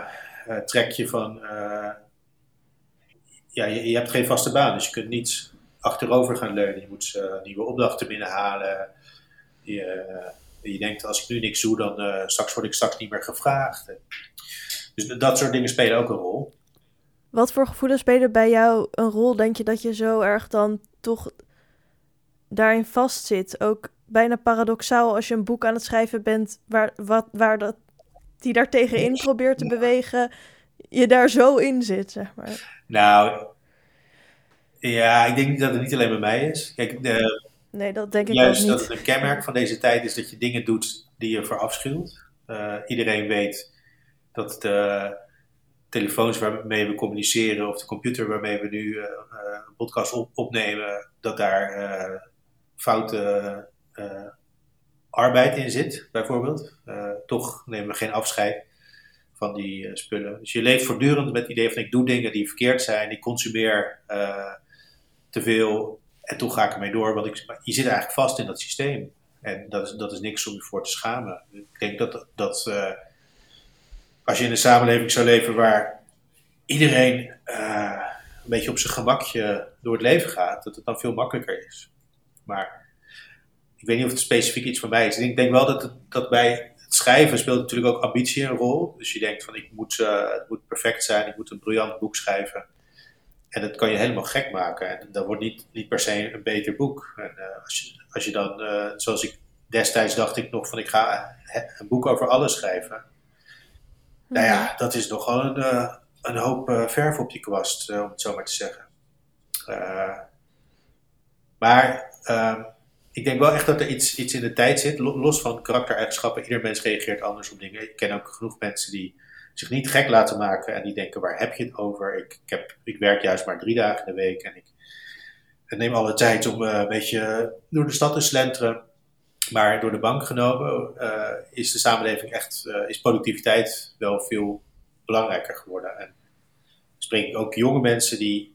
S2: trekje van... ja, je, je hebt geen vaste baan, dus je kunt niet achterover gaan leunen. Je moet eh, nieuwe opdrachten binnenhalen. Je, eh, je denkt, als ik nu niks doe, dan eh, straks word ik straks niet meer gevraagd. Dus dat soort dingen spelen ook een rol.
S1: Wat voor gevoelens spelen bij jou een rol? Denk je dat je zo erg dan toch daarin vastzit. Ook bijna paradoxaal als je een boek aan het schrijven bent waar, wat, waar dat, die daar tegenin probeert te bewegen, je daar zo in zit, zeg maar.
S2: Nou, ja, ik denk dat het niet alleen bij mij is. Kijk, de,
S1: nee, dat denk ik
S2: juist
S1: niet.
S2: dat het een kenmerk van deze tijd is dat je dingen doet die je verafschuwt. Uh, iedereen weet dat de telefoons waarmee we communiceren of de computer waarmee we nu uh, een podcast op, opnemen, dat daar uh, foute arbeid in zit, bijvoorbeeld. toch nemen we geen afscheid van die spullen. Dus je leeft voortdurend met het idee van ik doe dingen die verkeerd zijn, ik consumeer te veel en toen ga ik ermee door. Want ik, je zit eigenlijk vast in dat systeem. En dat is, dat is niks om je voor te schamen. Ik denk dat, dat uh, als je in een samenleving zou leven waar iedereen uh, een beetje op zijn gemakje door het leven gaat, dat het dan veel makkelijker is. Maar ik weet niet of het specifiek iets voor mij is. Ik denk wel dat, dat bij het schrijven speelt natuurlijk ook ambitie een rol. Dus je denkt van ik moet, uh, het moet perfect zijn, ik moet een briljant boek schrijven. En dat kan je helemaal gek maken. En dat wordt niet, niet per se een beter boek. En, uh, als, je, als je dan, uh, zoals ik destijds dacht ik nog van ik ga een boek over alles schrijven. Nou ja, dat is nogal een, uh, een hoop verf op je kwast, om het zo maar te zeggen. maar ehm, ik denk wel echt dat er iets, iets in de tijd zit, los van karaktereigenschappen. Ieder mens reageert anders op dingen. Ik ken ook genoeg mensen die zich niet gek laten maken en die denken, waar heb je het over? Ik, ik, heb, ik werk juist maar drie dagen in de week en ik, neem alle tijd om uh, een beetje door de stad te slenteren. Maar door de bank genomen uh, is de samenleving echt, uh, is productiviteit wel veel belangrijker geworden. En spreek ik ook jonge mensen die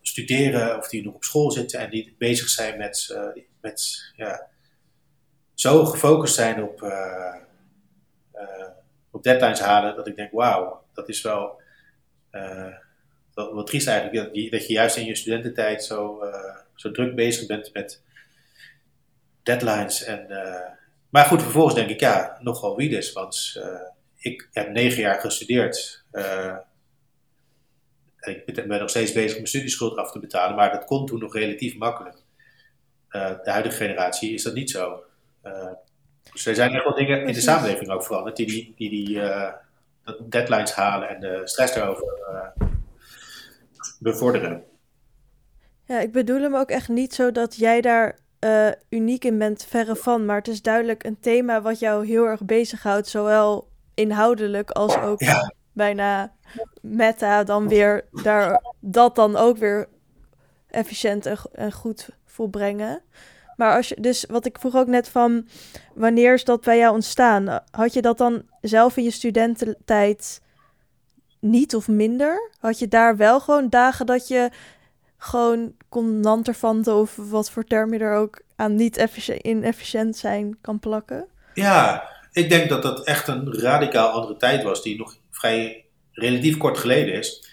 S2: studeren of die nog op school zitten en die bezig zijn met, met ja, zo gefocust zijn op deadlines halen, dat ik denk, wauw, dat is wel uh, wat, triest eigenlijk. Dat je, dat je juist in je studententijd zo, uh, zo druk bezig bent met deadlines. En, uh, maar goed, vervolgens denk ik, ja, nogal wie dus. Want ik heb negen jaar gestudeerd. ik ben, ben nog steeds bezig mijn studieschuld af te betalen, maar dat kon toen nog relatief makkelijk. de huidige generatie is dat niet zo. Dus er zijn echt wel dingen in de samenleving ook veranderd die die, die, die uh, deadlines halen en de stress daarover uh, bevorderen.
S1: Ja, ik bedoel hem ook echt niet zo dat jij daar uh, uniek in bent, verre van. Maar het is duidelijk een thema wat jou heel erg bezighoudt, zowel inhoudelijk als ook ja. bijna meta dan weer daar dat dan ook weer efficiënt en, en goed volbrengen. Maar als je, dus wat ik vroeg ook net van, wanneer is dat bij jou ontstaan? Had je dat dan zelf in je studententijd niet of minder? Had je daar wel gewoon dagen dat je gewoon kon lanterfanten of wat voor term je er ook aan niet inefficiënt zijn kan plakken?
S2: Ja, ik denk dat dat echt een radicaal andere tijd was die nog vrij relatief kort geleden is.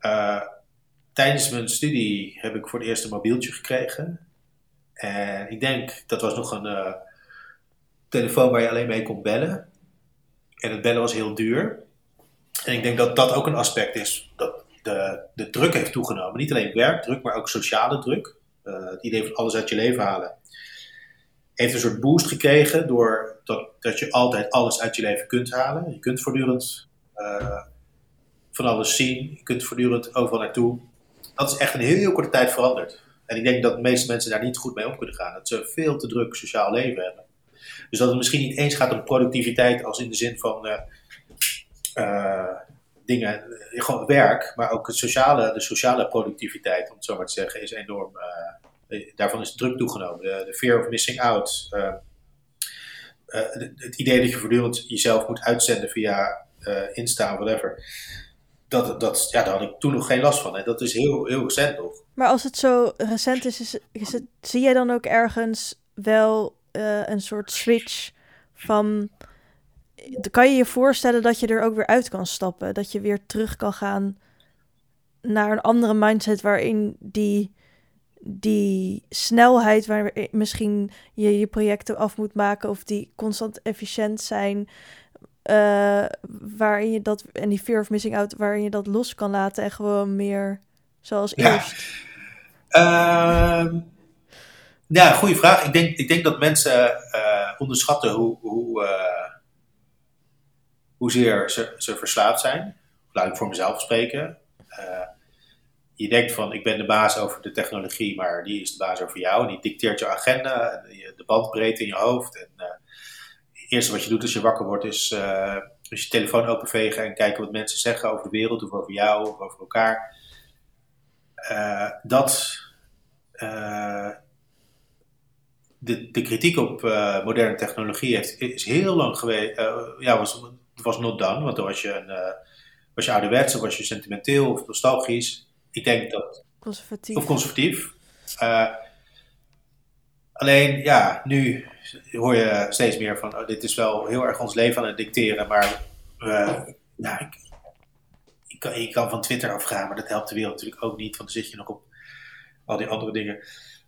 S2: Uh, tijdens mijn studie heb ik voor het eerst een mobieltje gekregen. En ik denk, dat was nog een uh, telefoon waar je alleen mee kon bellen. En het bellen was heel duur. En ik denk dat dat ook een aspect is, dat de, de druk heeft toegenomen. Niet alleen werkdruk, maar ook sociale druk. Uh, het idee van alles uit je leven halen. Heeft een soort boost gekregen door dat, dat je altijd alles uit je leven kunt halen. Je kunt voortdurend uh, van alles zien. Je kunt voortdurend overal naartoe. Dat is echt een heel, heel korte tijd veranderd. En ik denk dat de meeste mensen daar niet goed mee om kunnen gaan. Dat ze veel te druk sociaal leven hebben. Dus dat het misschien niet eens gaat om productiviteit als in de zin van uh, uh, dingen, eh, gewoon werk, maar ook het sociale, de sociale productiviteit, om het zo maar te zeggen, is enorm. Uh, daarvan is druk toegenomen. De, de fear of missing out. het idee dat je voortdurend jezelf moet uitzenden via Insta whatever dat, dat, ja, daar had ik toen nog geen last van. En dat is heel, heel recent nog.
S1: Maar als het zo recent is, zie jij dan ook ergens wel uh, een soort switch van... Kan je je voorstellen dat je er ook weer uit kan stappen? Dat je weer terug kan gaan naar een andere mindset waarin die, die snelheid, waar misschien je je projecten af moet maken of die constant efficiënt zijn, uh, waarin je dat, en die fear of missing out, waarin je dat los kan laten en gewoon meer zoals
S2: ja.
S1: eerst.
S2: Uh, Ja, goede vraag. Ik denk, ik denk dat mensen uh, onderschatten hoe, hoe, uh, hoezeer ze, ze verslaafd zijn. Laat ik voor mezelf spreken. Je denkt van, ik ben de baas over de technologie, maar die is de baas over jou. En die dicteert je agenda, de bandbreedte in je hoofd. En eerste wat je doet als je wakker wordt, is dus je telefoon openvegen en kijken wat mensen zeggen over de wereld, of over jou, of over elkaar. dat de, de kritiek op uh, moderne technologie heeft, is heel lang geweest. Uh, ja, was, was not done. Want dan was je, een, uh, was je ouderwets, of was je sentimenteel of nostalgisch. Ik denk dat.
S1: Conservatief.
S2: Of conservatief. alleen, ja, nu hoor je steeds meer van: oh, dit is wel heel erg ons leven aan het dicteren. Maar ja, ik, ik, kan, ik kan van Twitter afgaan, maar dat helpt de wereld natuurlijk ook niet. Want dan zit je nog op al die andere dingen.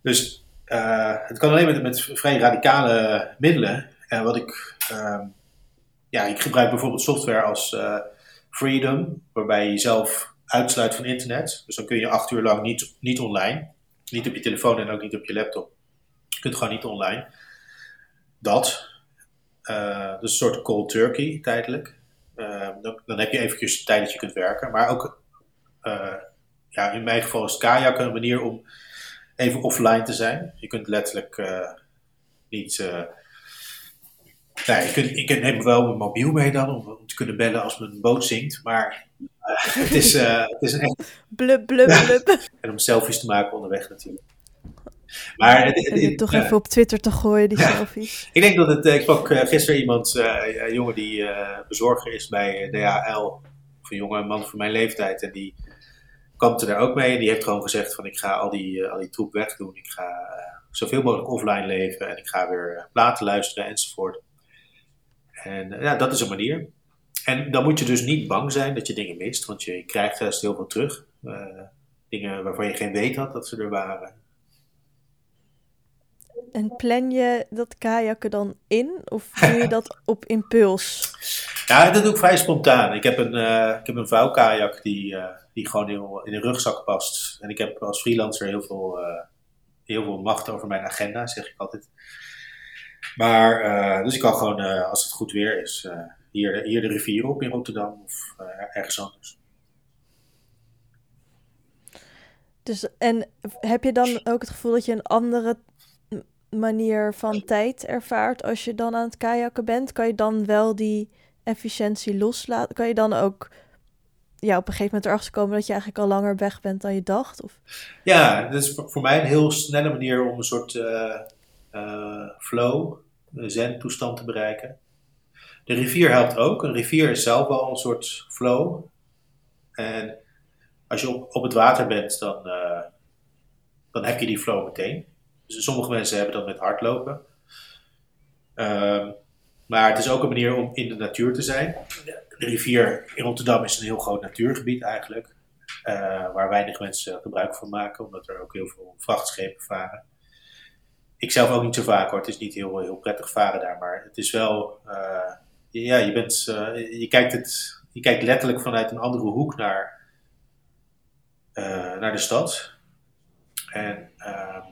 S2: Dus uh, het kan alleen met, met vrij radicale middelen. En wat ik, uh, ja, ik gebruik bijvoorbeeld software als uh, Freedom, waarbij je jezelf uitsluit van internet. Dus dan kun je acht uur lang niet, niet online. Niet op je telefoon en ook niet op je laptop. Je kunt gewoon niet online. Dat. Uh, dus een soort cold turkey tijdelijk. Dan, dan, heb je eventjes tijd dat je kunt werken. Maar ook, ja, in mijn geval is kajakken een manier om even offline te zijn. Je kunt letterlijk niet. Nee, je kunt, ik neem wel mijn mobiel mee dan om, om, te kunnen bellen als mijn boot zinkt. Maar het, is, het is een echt.
S1: Blub, blub, blub.
S2: en om selfies te maken onderweg natuurlijk. Maar het,
S1: het, het toch even op Twitter te gooien, die selfies.
S2: Ik denk dat het. ik sprak gisteren iemand, een jongen die bezorger is bij DHL. Of een jonge man van mijn leeftijd. En die kampte daar ook mee. En die heeft gewoon gezegd van ik ga al die, al die troep wegdoen. Ik ga zoveel mogelijk offline leven. En ik ga weer platen luisteren enzovoort. En ja, dat is een manier. En dan moet je dus niet bang zijn dat je dingen mist. Want je krijgt juist heel veel terug. dingen waarvan je geen weet had dat ze er waren.
S1: En plan je dat kajakken dan in? Of doe je dat op impuls?
S2: Ja, dat doe ik vrij spontaan. Ik heb een, uh, ik heb een vouwkajak die, uh, die gewoon heel, in een rugzak past. En ik heb als freelancer heel veel, uh, heel veel macht over mijn agenda, zeg ik altijd. Maar, dus ik kan gewoon, als het goed weer is, hier, hier de rivier op in Rotterdam of ergens anders.
S1: Dus, en heb je dan ook het gevoel dat je een andere manier van tijd ervaart als je dan aan het kajakken bent? Kan je dan wel die efficiëntie loslaten? Kan je dan ook ja, op een gegeven moment erachter komen dat je eigenlijk al langer weg bent dan je dacht? Of?
S2: Ja, dat is voor mij een heel snelle manier om een soort uh, uh, flow, zen-toestand te bereiken. De rivier helpt ook. Een rivier is zelf wel een soort flow. En als je op, het water bent, dan, uh, dan heb je die flow meteen. Dus sommige mensen hebben dat met hardlopen. Um, maar het is ook een manier om in de natuur te zijn. De rivier in Rotterdam is een heel groot natuurgebied eigenlijk. Uh, waar weinig mensen gebruik van maken, omdat er ook heel veel vrachtschepen varen. Ik zelf ook niet zo vaak hoor, het is niet heel, heel prettig varen daar, maar het is wel, uh, ja, je, bent, uh, je, kijkt het, je kijkt letterlijk vanuit een andere hoek naar, naar de stad. En ehm,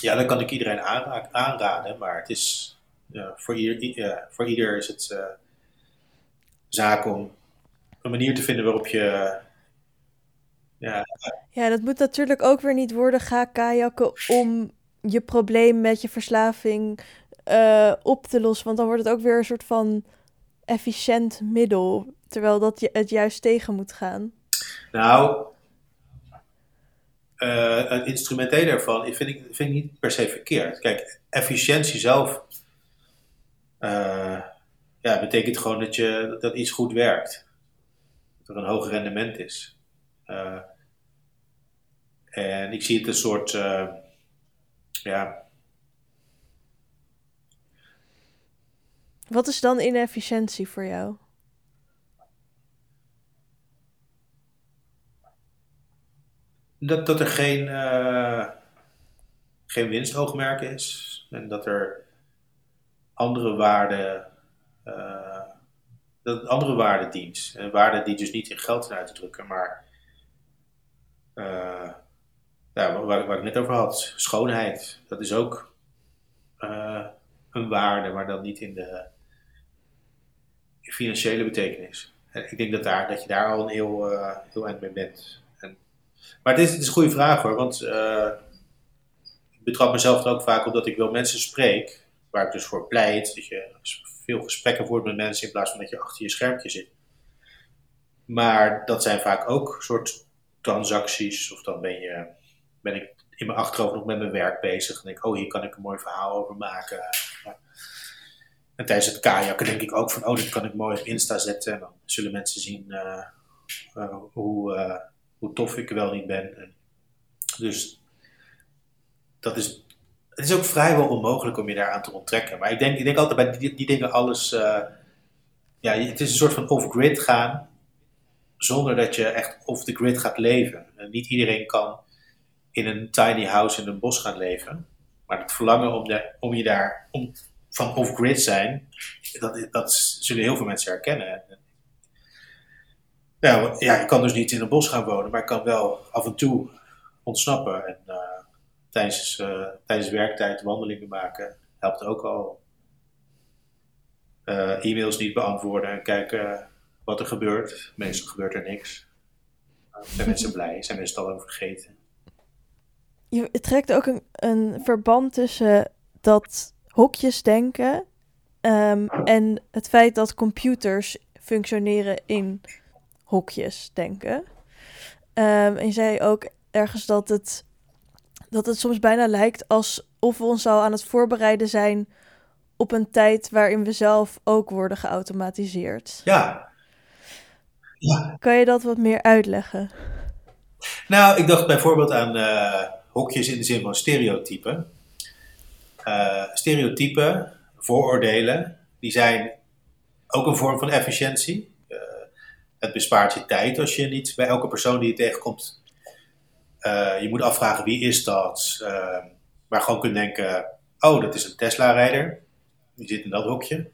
S2: ja, dat kan ik iedereen aanraden, maar het is, voor, ieder, voor ieder is het uh, zaak om een manier te vinden waarop je. ja,
S1: ja, dat moet natuurlijk ook weer niet worden. Ga kajakken om je probleem met je verslaving uh, op te lossen. Want dan wordt het ook weer een soort van efficiënt middel. Terwijl dat je het juist tegen moet gaan.
S2: Nou, uh, het instrumentele ervan vind ik, vind niet per se verkeerd. Kijk, efficiëntie zelf uh, ja, betekent gewoon dat, je, dat iets goed werkt. Dat er een hoog rendement is. Uh, en ik zie het een soort, ja.
S1: Wat is dan inefficiëntie voor jou?
S2: Dat, dat er geen, geen winstoogmerk is. En dat er andere waarden, uh, dat andere waarden dient. En waarden die dus niet in geld zijn uit te drukken, maar uh, ja, waar, waar ik net over had, schoonheid. Dat is ook een waarde, maar dan niet in de financiële betekenis. En ik denk dat, daar, dat je daar al een heel, uh, heel eind mee bent. Maar het is, een goede vraag hoor, want uh, ik betrap mezelf er ook vaak op dat ik wel mensen spreek, waar ik dus voor pleit, dat je veel gesprekken voert met mensen in plaats van dat je achter je schermpje zit. Maar dat zijn vaak ook soort transacties, of dan ben, je, ben ik in mijn achterhoofd nog met mijn werk bezig. En denk ik, oh, hier kan ik een mooi verhaal over maken. En tijdens het kajakken denk ik ook van, oh, dit kan ik mooi op Insta zetten. En dan zullen mensen zien uh, uh, hoe, hoe tof ik wel niet ben. En dus dat is, het is ook vrijwel onmogelijk om je daaraan te onttrekken. Maar ik denk, ik denk altijd bij die, die dingen alles, ja, het is een soort van off-grid gaan. Zonder dat je echt off the grid gaat leven. En niet iedereen kan in een tiny house in een bos gaan leven. Maar het verlangen om, de, om je daar, om van off-grid zijn, dat, dat zullen heel veel mensen herkennen. Ja, ja, ik kan dus niet in een bos gaan wonen, maar ik kan wel af en toe ontsnappen. En uh, tijdens, uh, tijdens werktijd wandelingen maken helpt ook al. Uh, e-mails niet beantwoorden en kijken wat er gebeurt. Meestal gebeurt er niks. zijn mensen blij, zijn mensen al over vergeten.
S1: Je trekt ook een, een verband tussen dat hokjes denken um, en het feit dat computers functioneren in hokjes denken. Um, en je zei ook ergens dat het, dat het soms bijna lijkt alsof we ons al aan het voorbereiden zijn op een tijd waarin we zelf ook worden geautomatiseerd.
S2: Ja. ja.
S1: Kan je dat wat meer uitleggen?
S2: Nou, ik dacht bijvoorbeeld aan uh, hokjes in de zin van stereotypen. Uh, stereotypen, vooroordelen, die zijn ook een vorm van efficiëntie. Het bespaart je tijd als je niet bij elke persoon die je tegenkomt, uh, je moet afvragen wie is dat, maar gewoon kunt denken, oh dat is een Tesla-rijder, die zit in dat hokje.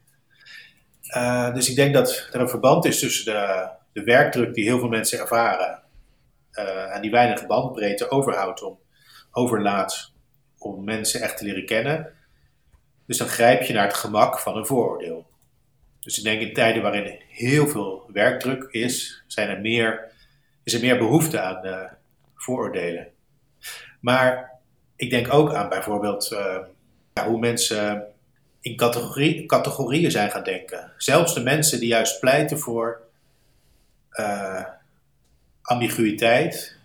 S2: dus ik denk dat er een verband is tussen de, de werkdruk die heel veel mensen ervaren en die weinig bandbreedte overhoudt om overlaat om mensen echt te leren kennen. Dus dan grijp je naar het gemak van een vooroordeel. Dus ik denk in tijden waarin heel veel werkdruk is, zijn er meer, is er meer behoefte aan uh, vooroordelen. Maar ik denk ook aan bijvoorbeeld uh, hoe mensen in categorie, categorieën zijn gaan denken. Zelfs de mensen die juist pleiten voor uh, ambiguïteit,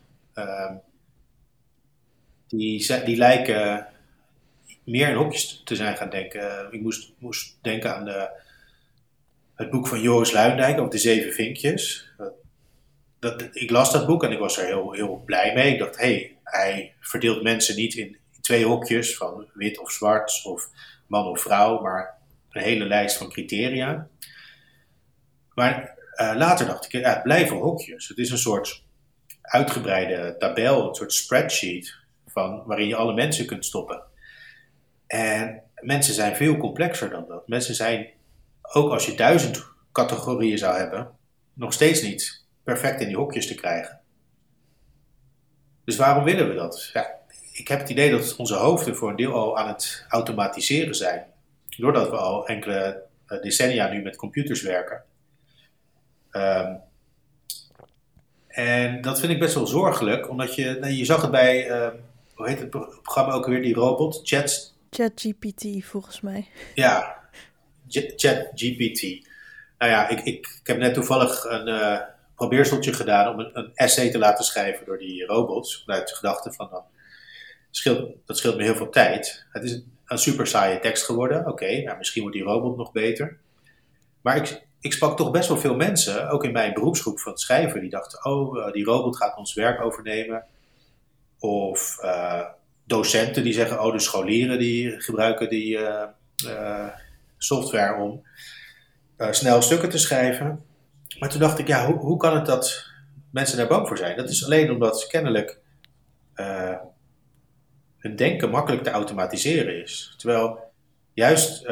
S2: die, die lijken meer in hokjes te zijn gaan denken. Ik moest, moest denken aan de, het boek van Joris Luindijk over de zeven vinkjes. Dat, ik las dat boek en ik was er heel, heel blij mee. Ik dacht, hé, hey, hij verdeelt mensen niet in, twee hokjes van wit of zwart of man of vrouw, maar een hele lijst van criteria. Maar uh, later dacht ik, ja, het blijven hokjes. Het is een soort uitgebreide tabel, een soort spreadsheet van, waarin je alle mensen kunt stoppen. En mensen zijn veel complexer dan dat. Mensen zijn, ook als je duizend categorieën zou hebben, nog steeds niet perfect in die hokjes te krijgen. Dus waarom willen we dat? Ja, ik heb het idee dat onze hoofden voor een deel al aan het automatiseren zijn. Doordat we al enkele eh, decennia nu met computers werken. Um, en dat vind ik best wel zorgelijk, omdat je, nou, je zag het bij, uh, hoe heet het programma ook weer, die robot, Chat,
S1: ChatGPT volgens mij.
S2: Ja, ChatGPT. Nou ja, ik, ik, heb net toevallig een uh, probeerseltje gedaan om een, een, essay te laten schrijven door die robots. Vanuit de gedachte van, dan scheelt, dat scheelt me heel veel tijd. Het is een super saaie tekst geworden. Oké, nou, misschien wordt die robot nog beter. Maar ik, ik sprak toch best wel veel mensen, ook in mijn beroepsgroep van het schrijven, die dachten, oh, uh, die robot gaat ons werk overnemen. Of uh, docenten die zeggen, oh de scholieren die gebruiken die software om uh, snel stukken te schrijven. Maar toen dacht ik, ja, hoe, hoe kan het dat mensen daar bang voor zijn? Dat is alleen omdat kennelijk hun denken makkelijk te automatiseren is. Terwijl juist,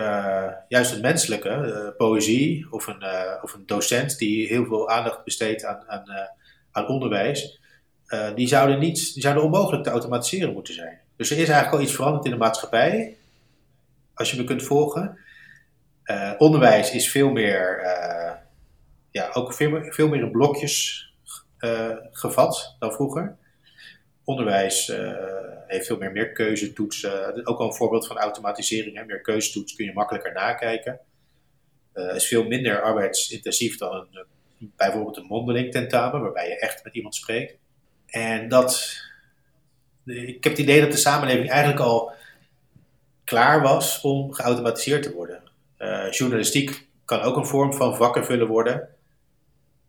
S2: juist het menselijke, poëzie of een, of een docent die heel veel aandacht besteedt aan, aan, aan onderwijs, uh, die, zouden niet, die zouden onmogelijk te automatiseren moeten zijn. Dus er is eigenlijk al iets veranderd in de maatschappij, als je me kunt volgen. Uh, onderwijs is veel meer, uh, ja, ook veel meer, veel meer in blokjes gevat dan vroeger. Onderwijs heeft veel meer, meer keuzetoetsen. Ook al een voorbeeld van automatisering. Hè. Meer keuzetoets kun je makkelijker nakijken. is veel minder arbeidsintensief dan een, bijvoorbeeld een mondeling tentamen, waarbij je echt met iemand spreekt. En dat, ik heb het idee dat de samenleving eigenlijk al klaar was om geautomatiseerd te worden. Uh, journalistiek kan ook een vorm van vakken vullen worden.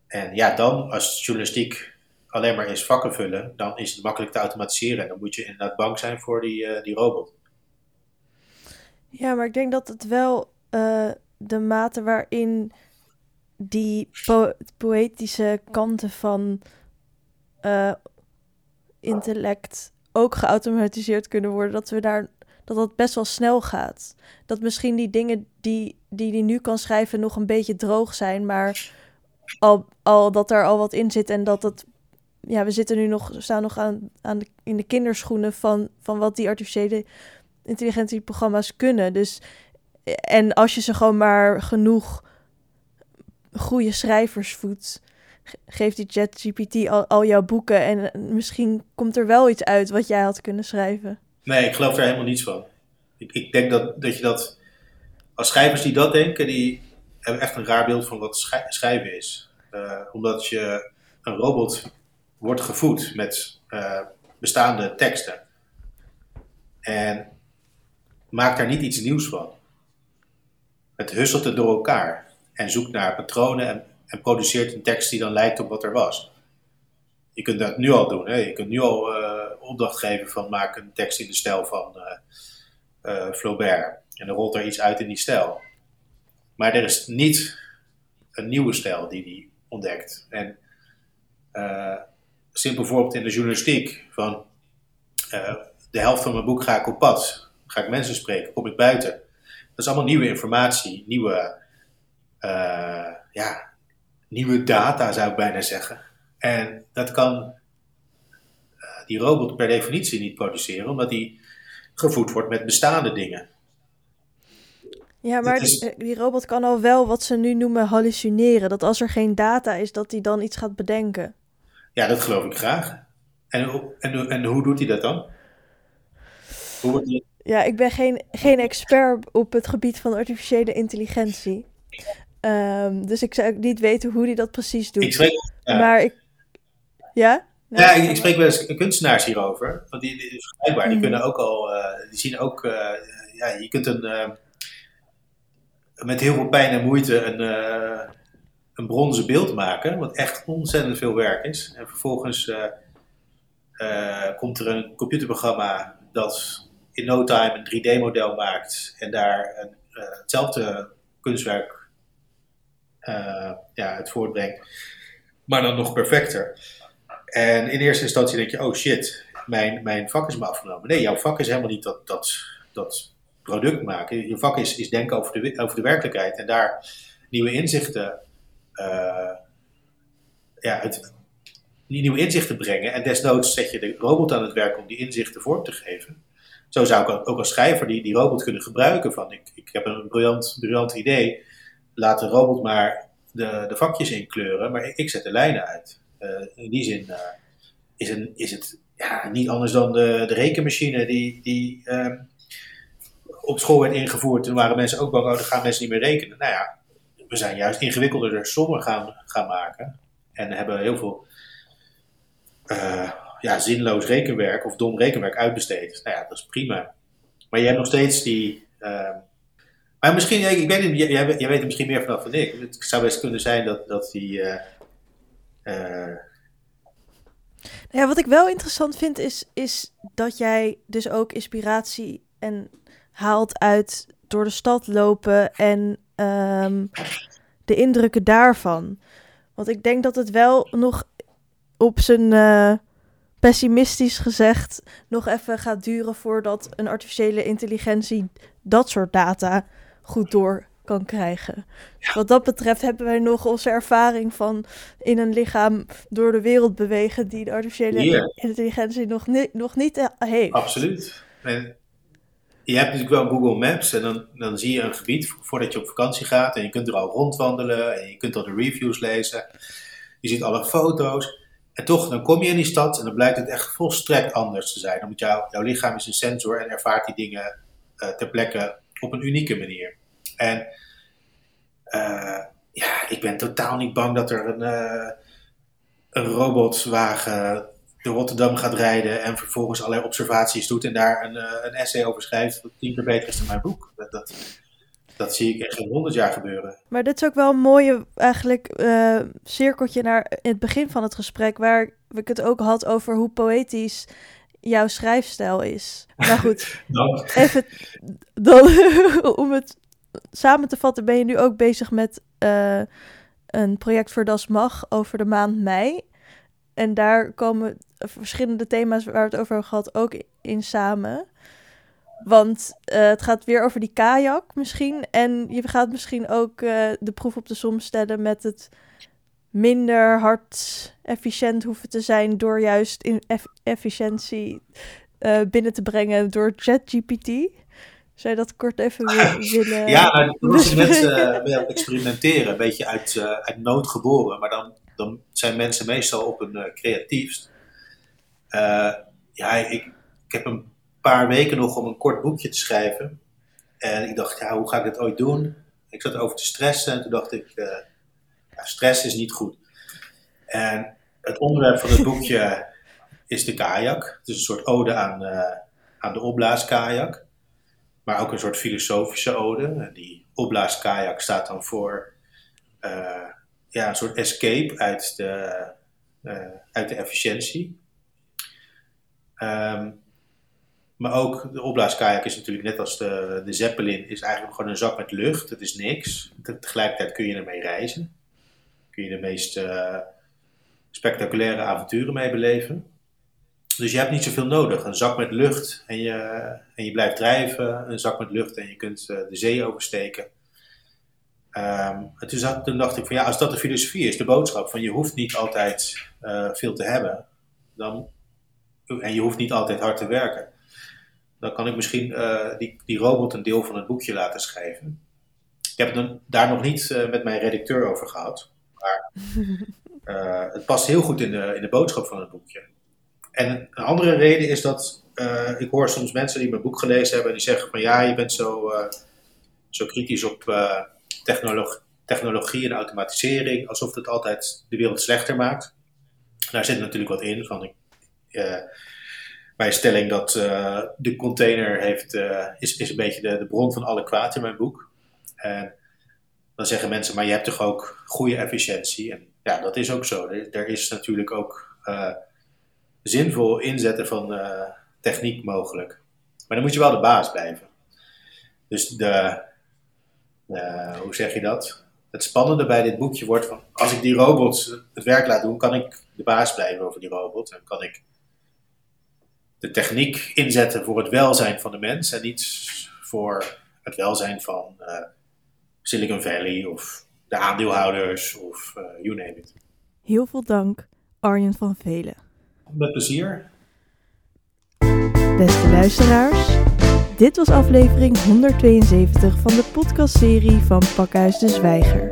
S2: En ja, dan als journalistiek alleen maar is vakken vullen, dan is het makkelijk te automatiseren. En dan moet je inderdaad bang zijn voor die, uh, die robot.
S1: Ja, maar ik denk dat het wel uh, de mate waarin die po poëtische kanten van intellect ook geautomatiseerd kunnen worden, dat we daar dat dat best wel snel gaat. Dat misschien die dingen die die, die nu kan schrijven nog een beetje droog zijn, maar al, al dat er al wat in zit en dat het ja, we zitten nu nog, staan nog aan, aan de, in de kinderschoenen van, van wat die artificiële intelligentieprogramma's kunnen. Dus, en als je ze gewoon maar genoeg goede schrijvers voedt, geeft die ChatGPT al, al jouw boeken en misschien komt er wel iets uit wat jij had kunnen schrijven.
S2: Nee, ik geloof er helemaal niets van. Ik, ik denk dat, dat je dat, als schrijvers die dat denken, die hebben echt een raar beeld van wat schrijven is. Uh, omdat je een robot wordt gevoed met uh, bestaande teksten. En maakt daar niet iets nieuws van. Het husselt het door elkaar en zoekt naar patronen en en produceert een tekst die dan lijkt op wat er was. Je kunt dat nu al doen. Hè? Je kunt nu al uh, opdracht geven van maak een tekst in de stijl van uh, uh, Flaubert. En dan rolt er iets uit in die stijl. Maar er is niet een nieuwe stijl die hij ontdekt. En simpel voorbeeld in de journalistiek van de helft van mijn boek ga ik op pad. Ga ik mensen spreken, kom ik buiten. Dat is allemaal nieuwe informatie, nieuwe ja, nieuwe data, zou ik bijna zeggen. En dat kan die robot per definitie niet produceren, omdat die gevoed wordt met bestaande dingen.
S1: Ja, maar is... die robot kan al wel wat ze nu noemen hallucineren. Dat als er geen data is, dat hij dan iets gaat bedenken.
S2: Ja, dat geloof ik graag. En, en, en hoe doet hij dat dan?
S1: Hoe wordt hij... Ja, ik ben geen, geen expert op het gebied van artificiële intelligentie. Um, dus ik zou niet weten hoe hij dat precies doet.
S2: Ik
S1: ja. Maar ik... Ja?
S2: Ja, ik, ik, spreek wel eens kunstenaars hierover. Want die, die, vergelijkbaar, die mm. kunnen ook al... Uh, die zien ook... Uh, ja, je kunt een... Uh, met heel veel pijn en moeite een, een bronzen beeld maken. Wat echt ontzettend veel werk is. En vervolgens komt er een computerprogramma dat in no time een 3D-model maakt. En daar een, hetzelfde kunstwerk ja, het voortbrengt. Maar dan nog perfecter. En in eerste instantie denk je, oh shit, mijn, mijn vak is me afgenomen. Nee, jouw vak is helemaal niet dat, dat, dat product maken. Je vak is, is denken over de, over de werkelijkheid en daar nieuwe inzichten, uh, ja, het, nieuwe inzichten brengen. En desnoods zet je de robot aan het werk om die inzichten vorm te geven. Zo zou ik ook als schrijver die, die robot kunnen gebruiken. Van ik, ik heb een briljant, briljant idee laat de robot maar de, de vakjes inkleuren, maar ik, zet de lijnen uit. Uh, in die zin uh, is, een, is het ja, niet anders dan de, de rekenmachine die, die uh, op school werd ingevoerd. Toen waren mensen ook bang, oh, dan gaan mensen niet meer rekenen. Nou ja, we zijn juist ingewikkelder sommen gaan, gaan maken. En hebben heel veel eh, ja, zinloos rekenwerk of dom rekenwerk uitbesteed. Nou ja, dat is prima. Maar je hebt nog steeds die, ehm, maar misschien, ik weet niet, jij, weet er misschien meer vanaf dan ik. Het zou best kunnen zijn dat, dat die. Uh...
S1: Ja, wat ik wel interessant vind is, is dat jij dus ook inspiratie en haalt uit door de stad lopen en um, de indrukken daarvan. Want ik denk dat het wel nog op zijn uh, pessimistisch gezegd nog even gaat duren voordat een artificiële intelligentie dat soort data goed door kan krijgen. Wat dat betreft hebben wij nog onze ervaring van in een lichaam door de wereld bewegen die de artificiële intelligentie nog, ni nog niet eh, heeft.
S2: Absoluut. En je hebt natuurlijk wel Google Maps en dan, dan zie je een gebied vo- voordat je op vakantie gaat en je kunt er al rondwandelen en je kunt al de reviews lezen. Je ziet alle foto's. En toch, dan kom je in die stad en dan blijkt het echt volstrekt anders te zijn. Omdat jouw, jouw lichaam is een sensor en ervaart die dingen eh, ter plekke op een unieke manier. En eh, ja, ik ben totaal niet bang dat er een, eh, een robotwagen door Rotterdam gaat rijden en vervolgens allerlei observaties doet en daar een, eh, een essay over schrijft dat tien keer beter is dan mijn boek. Dat, dat, dat zie ik echt geen honderd jaar gebeuren.
S1: Maar dit is ook wel een mooie, eigenlijk, cirkeltje naar in het begin van het gesprek, waar ik het ook had over hoe poëtisch jouw schrijfstijl is. Maar goed, even dan, om het samen te vatten, ben je nu ook bezig met eh, een project voor Das Mag over de maand mei. En daar komen verschillende thema's waar we het over hebben gehad ook in samen. Want eh, het gaat weer over die kajak misschien. En je gaat misschien ook eh, de proef op de som stellen met het minder hard efficiënt hoeven te zijn door juist in eff- efficiëntie binnen te brengen door ChatGPT. Zou je dat kort even wi- willen?
S2: Ja, nou, toen was ik net eh, mee aan het experimenteren, een beetje uit, eh, uit nood geboren. Maar dan, dan zijn mensen meestal op hun eh, creatiefst. Ja, ik, ik heb een paar weken nog om een kort boekje te schrijven. En ik dacht, ja, hoe ga ik dit ooit doen? Ik zat over te stressen en toen dacht ik, ja, stress is niet goed. En het onderwerp van het boekje is de kajak. Het is een soort ode aan, aan de opblaaskajak. Maar ook een soort filosofische ode. Die opblaaskajak staat dan voor eh, ja, een soort escape uit de, eh, uit de efficiëntie. Ehm, maar ook de opblaaskajak is natuurlijk net als de, de Zeppelin, is eigenlijk gewoon een zak met lucht. Het is niks. Te- Tegelijkertijd kun je ermee reizen. Kun je de meest eh, spectaculaire avonturen mee beleven. Dus je hebt niet zoveel nodig. Een zak met lucht en je, en je blijft drijven. Een zak met lucht en je kunt eh, de zee oversteken. En toen, zat- toen dacht ik van ja, als dat de filosofie is, de boodschap van je hoeft niet altijd eh, veel te hebben. Dan, en je hoeft niet altijd hard te werken. Dan kan ik misschien eh, die, die robot een deel van het boekje laten schrijven. Ik heb het daar nog niet met mijn redacteur over gehad. Maar het past heel goed in de, in de boodschap van het boekje. En een andere reden is dat eh, ik hoor soms mensen die mijn boek gelezen hebben, die zeggen van ja, je bent zo, eh, zo kritisch op eh, technolog- technologie en automatisering, alsof het altijd de wereld slechter maakt. Daar zit natuurlijk wat in van mijn stelling dat de container heeft, is, is een beetje de, de bron van alle kwaad in mijn boek. En dan zeggen mensen, maar je hebt toch ook goede efficiëntie? En ja, dat is ook zo. Er, er is natuurlijk ook zinvol inzetten van eh, techniek mogelijk. Maar dan moet je wel de baas blijven. Dus de, eh, hoe zeg je dat? Het spannende bij dit boekje wordt van, als ik die robot het werk laat doen, kan ik de baas blijven over die robot. En kan ik de techniek inzetten voor het welzijn van de mens en niet voor het welzijn van eh, Silicon Valley of de aandeelhouders of eh, you name it.
S1: Heel veel dank, Arjen van Velen.
S2: Met plezier.
S1: Beste luisteraars, dit was aflevering 172 van de podcastserie van Pakhuis de Zwijger.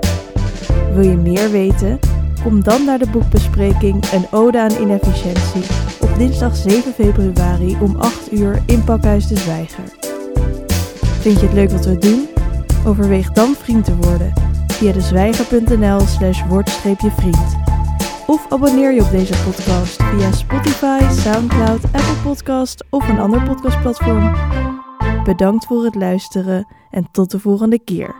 S1: Wil je meer weten? Kom dan naar de boekbespreking Een Ode aan Inefficiëntie op dinsdag 7 februari om 8 uur in Pakhuis de Zwijger. Vind je het leuk wat we doen? Overweeg dan vriend te worden via dezwijger.nl slash word-vriend. Of abonneer je op deze podcast via Spotify, Soundcloud, Apple Podcast of een ander podcastplatform. Bedankt voor het luisteren en tot de volgende keer.